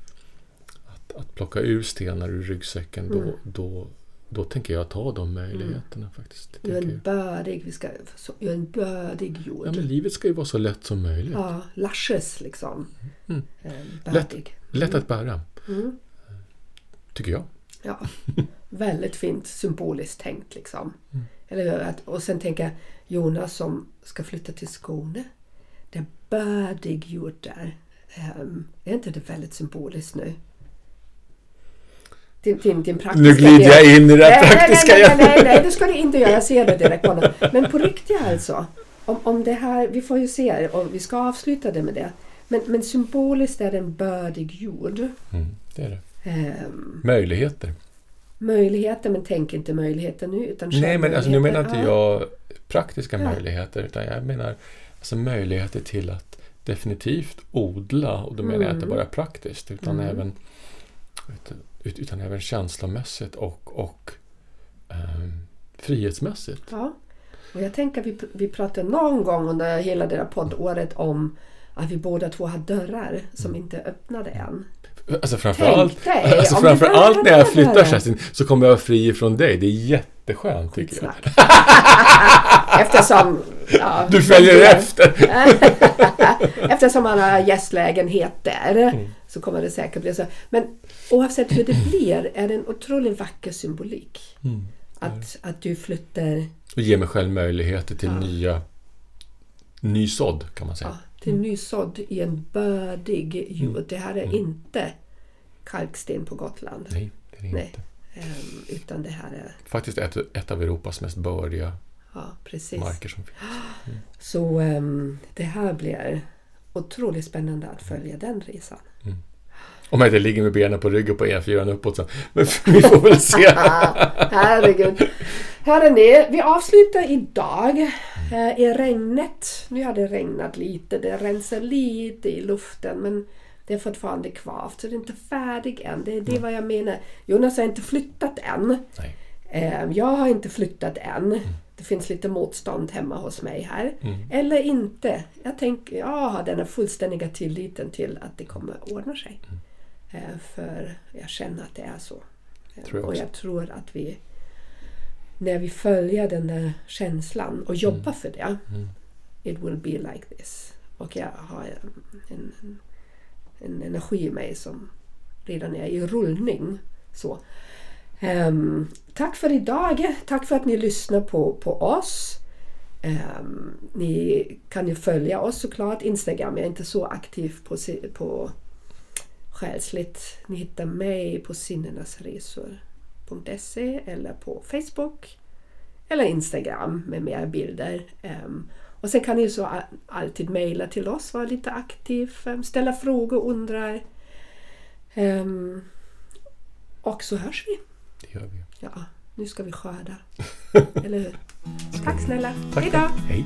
att, att plocka ur stenar ur ryggsäcken, då, Mm. då, då tänker jag ta de möjligheterna faktiskt. Det Du är en jag. bördig, vi ska, du är en bördig jord. Ja, men livet ska ju vara så lätt som möjligt. Ja, lashes liksom. Mm. Ehm, Lätt. Lätt att bära, Mm. tycker jag. Ja, väldigt fint symboliskt tänkt liksom. Eller? Att, och sen tänker jag Jonas som ska flytta till Skåne. Det bördig jord där. Ehm, är inte det väldigt symboliskt nu? Din, din, din praktiska Nu glider del. jag in i det Nej, nej, praktiska nej, nej, igen. nej, nej, det ska du inte göra. Jag ser det direkt på honom. Men på riktigt alltså. Om, om det här, vi får ju se och vi ska avsluta det med det. Men, men symboliskt är det en bördig jord. Mm, det är det. Ehm, Möjligheter. Möjligheter, men tänk inte möjligheter nu. Utan Nej, men alltså, nu menar inte Ja. jag praktiska Ja. möjligheter, utan jag menar alltså, möjligheter till att definitivt odla. Och då menar jag inte Mm. bara praktiskt, utan Mm. även ut- utan även känslomässigt och, och ehm, frihetsmässigt. Ja. Och jag tänker vi, vi pratade någon gång under hela det där poddåret om att vi båda två har dörrar som Mm. inte öppnade än. Alltså framförallt, dig, [laughs] alltså framförallt när jag flyttar Kerstin så kommer jag vara fri från dig. Det är jätteskönt tycker jag. [laughs] Eftersom... Ja, Du följer det- efter. [laughs] Eftersom man har gästlägenhet där Mm. så kommer det säkert bli så. Men oavsett hur det blir är det en otroligt vacker symbolik. Mm. Att, att du flyttar Och ge mig själv möjligheter till Ja. nya ny sådd kan man säga. ja, till nysådd i en bördig jord. Det här är inte kalksten på Gotland. Nej, det är det Nej. inte. Ehm, utan det här är... Faktiskt ett, ett av Europas mest bördiga Ja, marker som finns. Så ehm, det här blir otroligt spännande att följa den resan. Om jag inte ligger med benen på ryggen på E4 uppåt så. Men vi får väl se. [laughs] Herregud. Hörrni, vi avslutar idag eh, i regnet. Nu har det regnat lite, det rensar lite i luften men det är fortfarande kvavt så det är inte färdig än. Det är det vad jag menar. Jonas har inte flyttat än. Eh, Jag har inte flyttat än. Det finns lite motstånd hemma hos mig här. Mm. Eller inte. Jag, tänker, jag har den här fullständiga tilliten till att det kommer ordna sig. Eh, För jag känner att det är så. Tror jag och jag tror att vi när vi följer den där känslan och jobbar för det. It will be like this. Och jag har en, en, en energi i mig som redan är i rullning. Så. Ehm, tack för idag. Tack för att ni lyssnar på, på oss. Ehm, ni kan ju följa oss såklart. Instagram, jag är inte så aktiv på, på själsligt. Ni hittar mig på sinnenasresor.se eller på Facebook. Eller Instagram med mer bilder. Och sen kan ni så alltid mejla till oss, vara lite aktiv, ställa frågor, undrar. Och så hörs vi. Det gör vi. Ja, nu ska vi skörda. [laughs] Eller hur? Tack snälla. Tack. Hej då! Hej.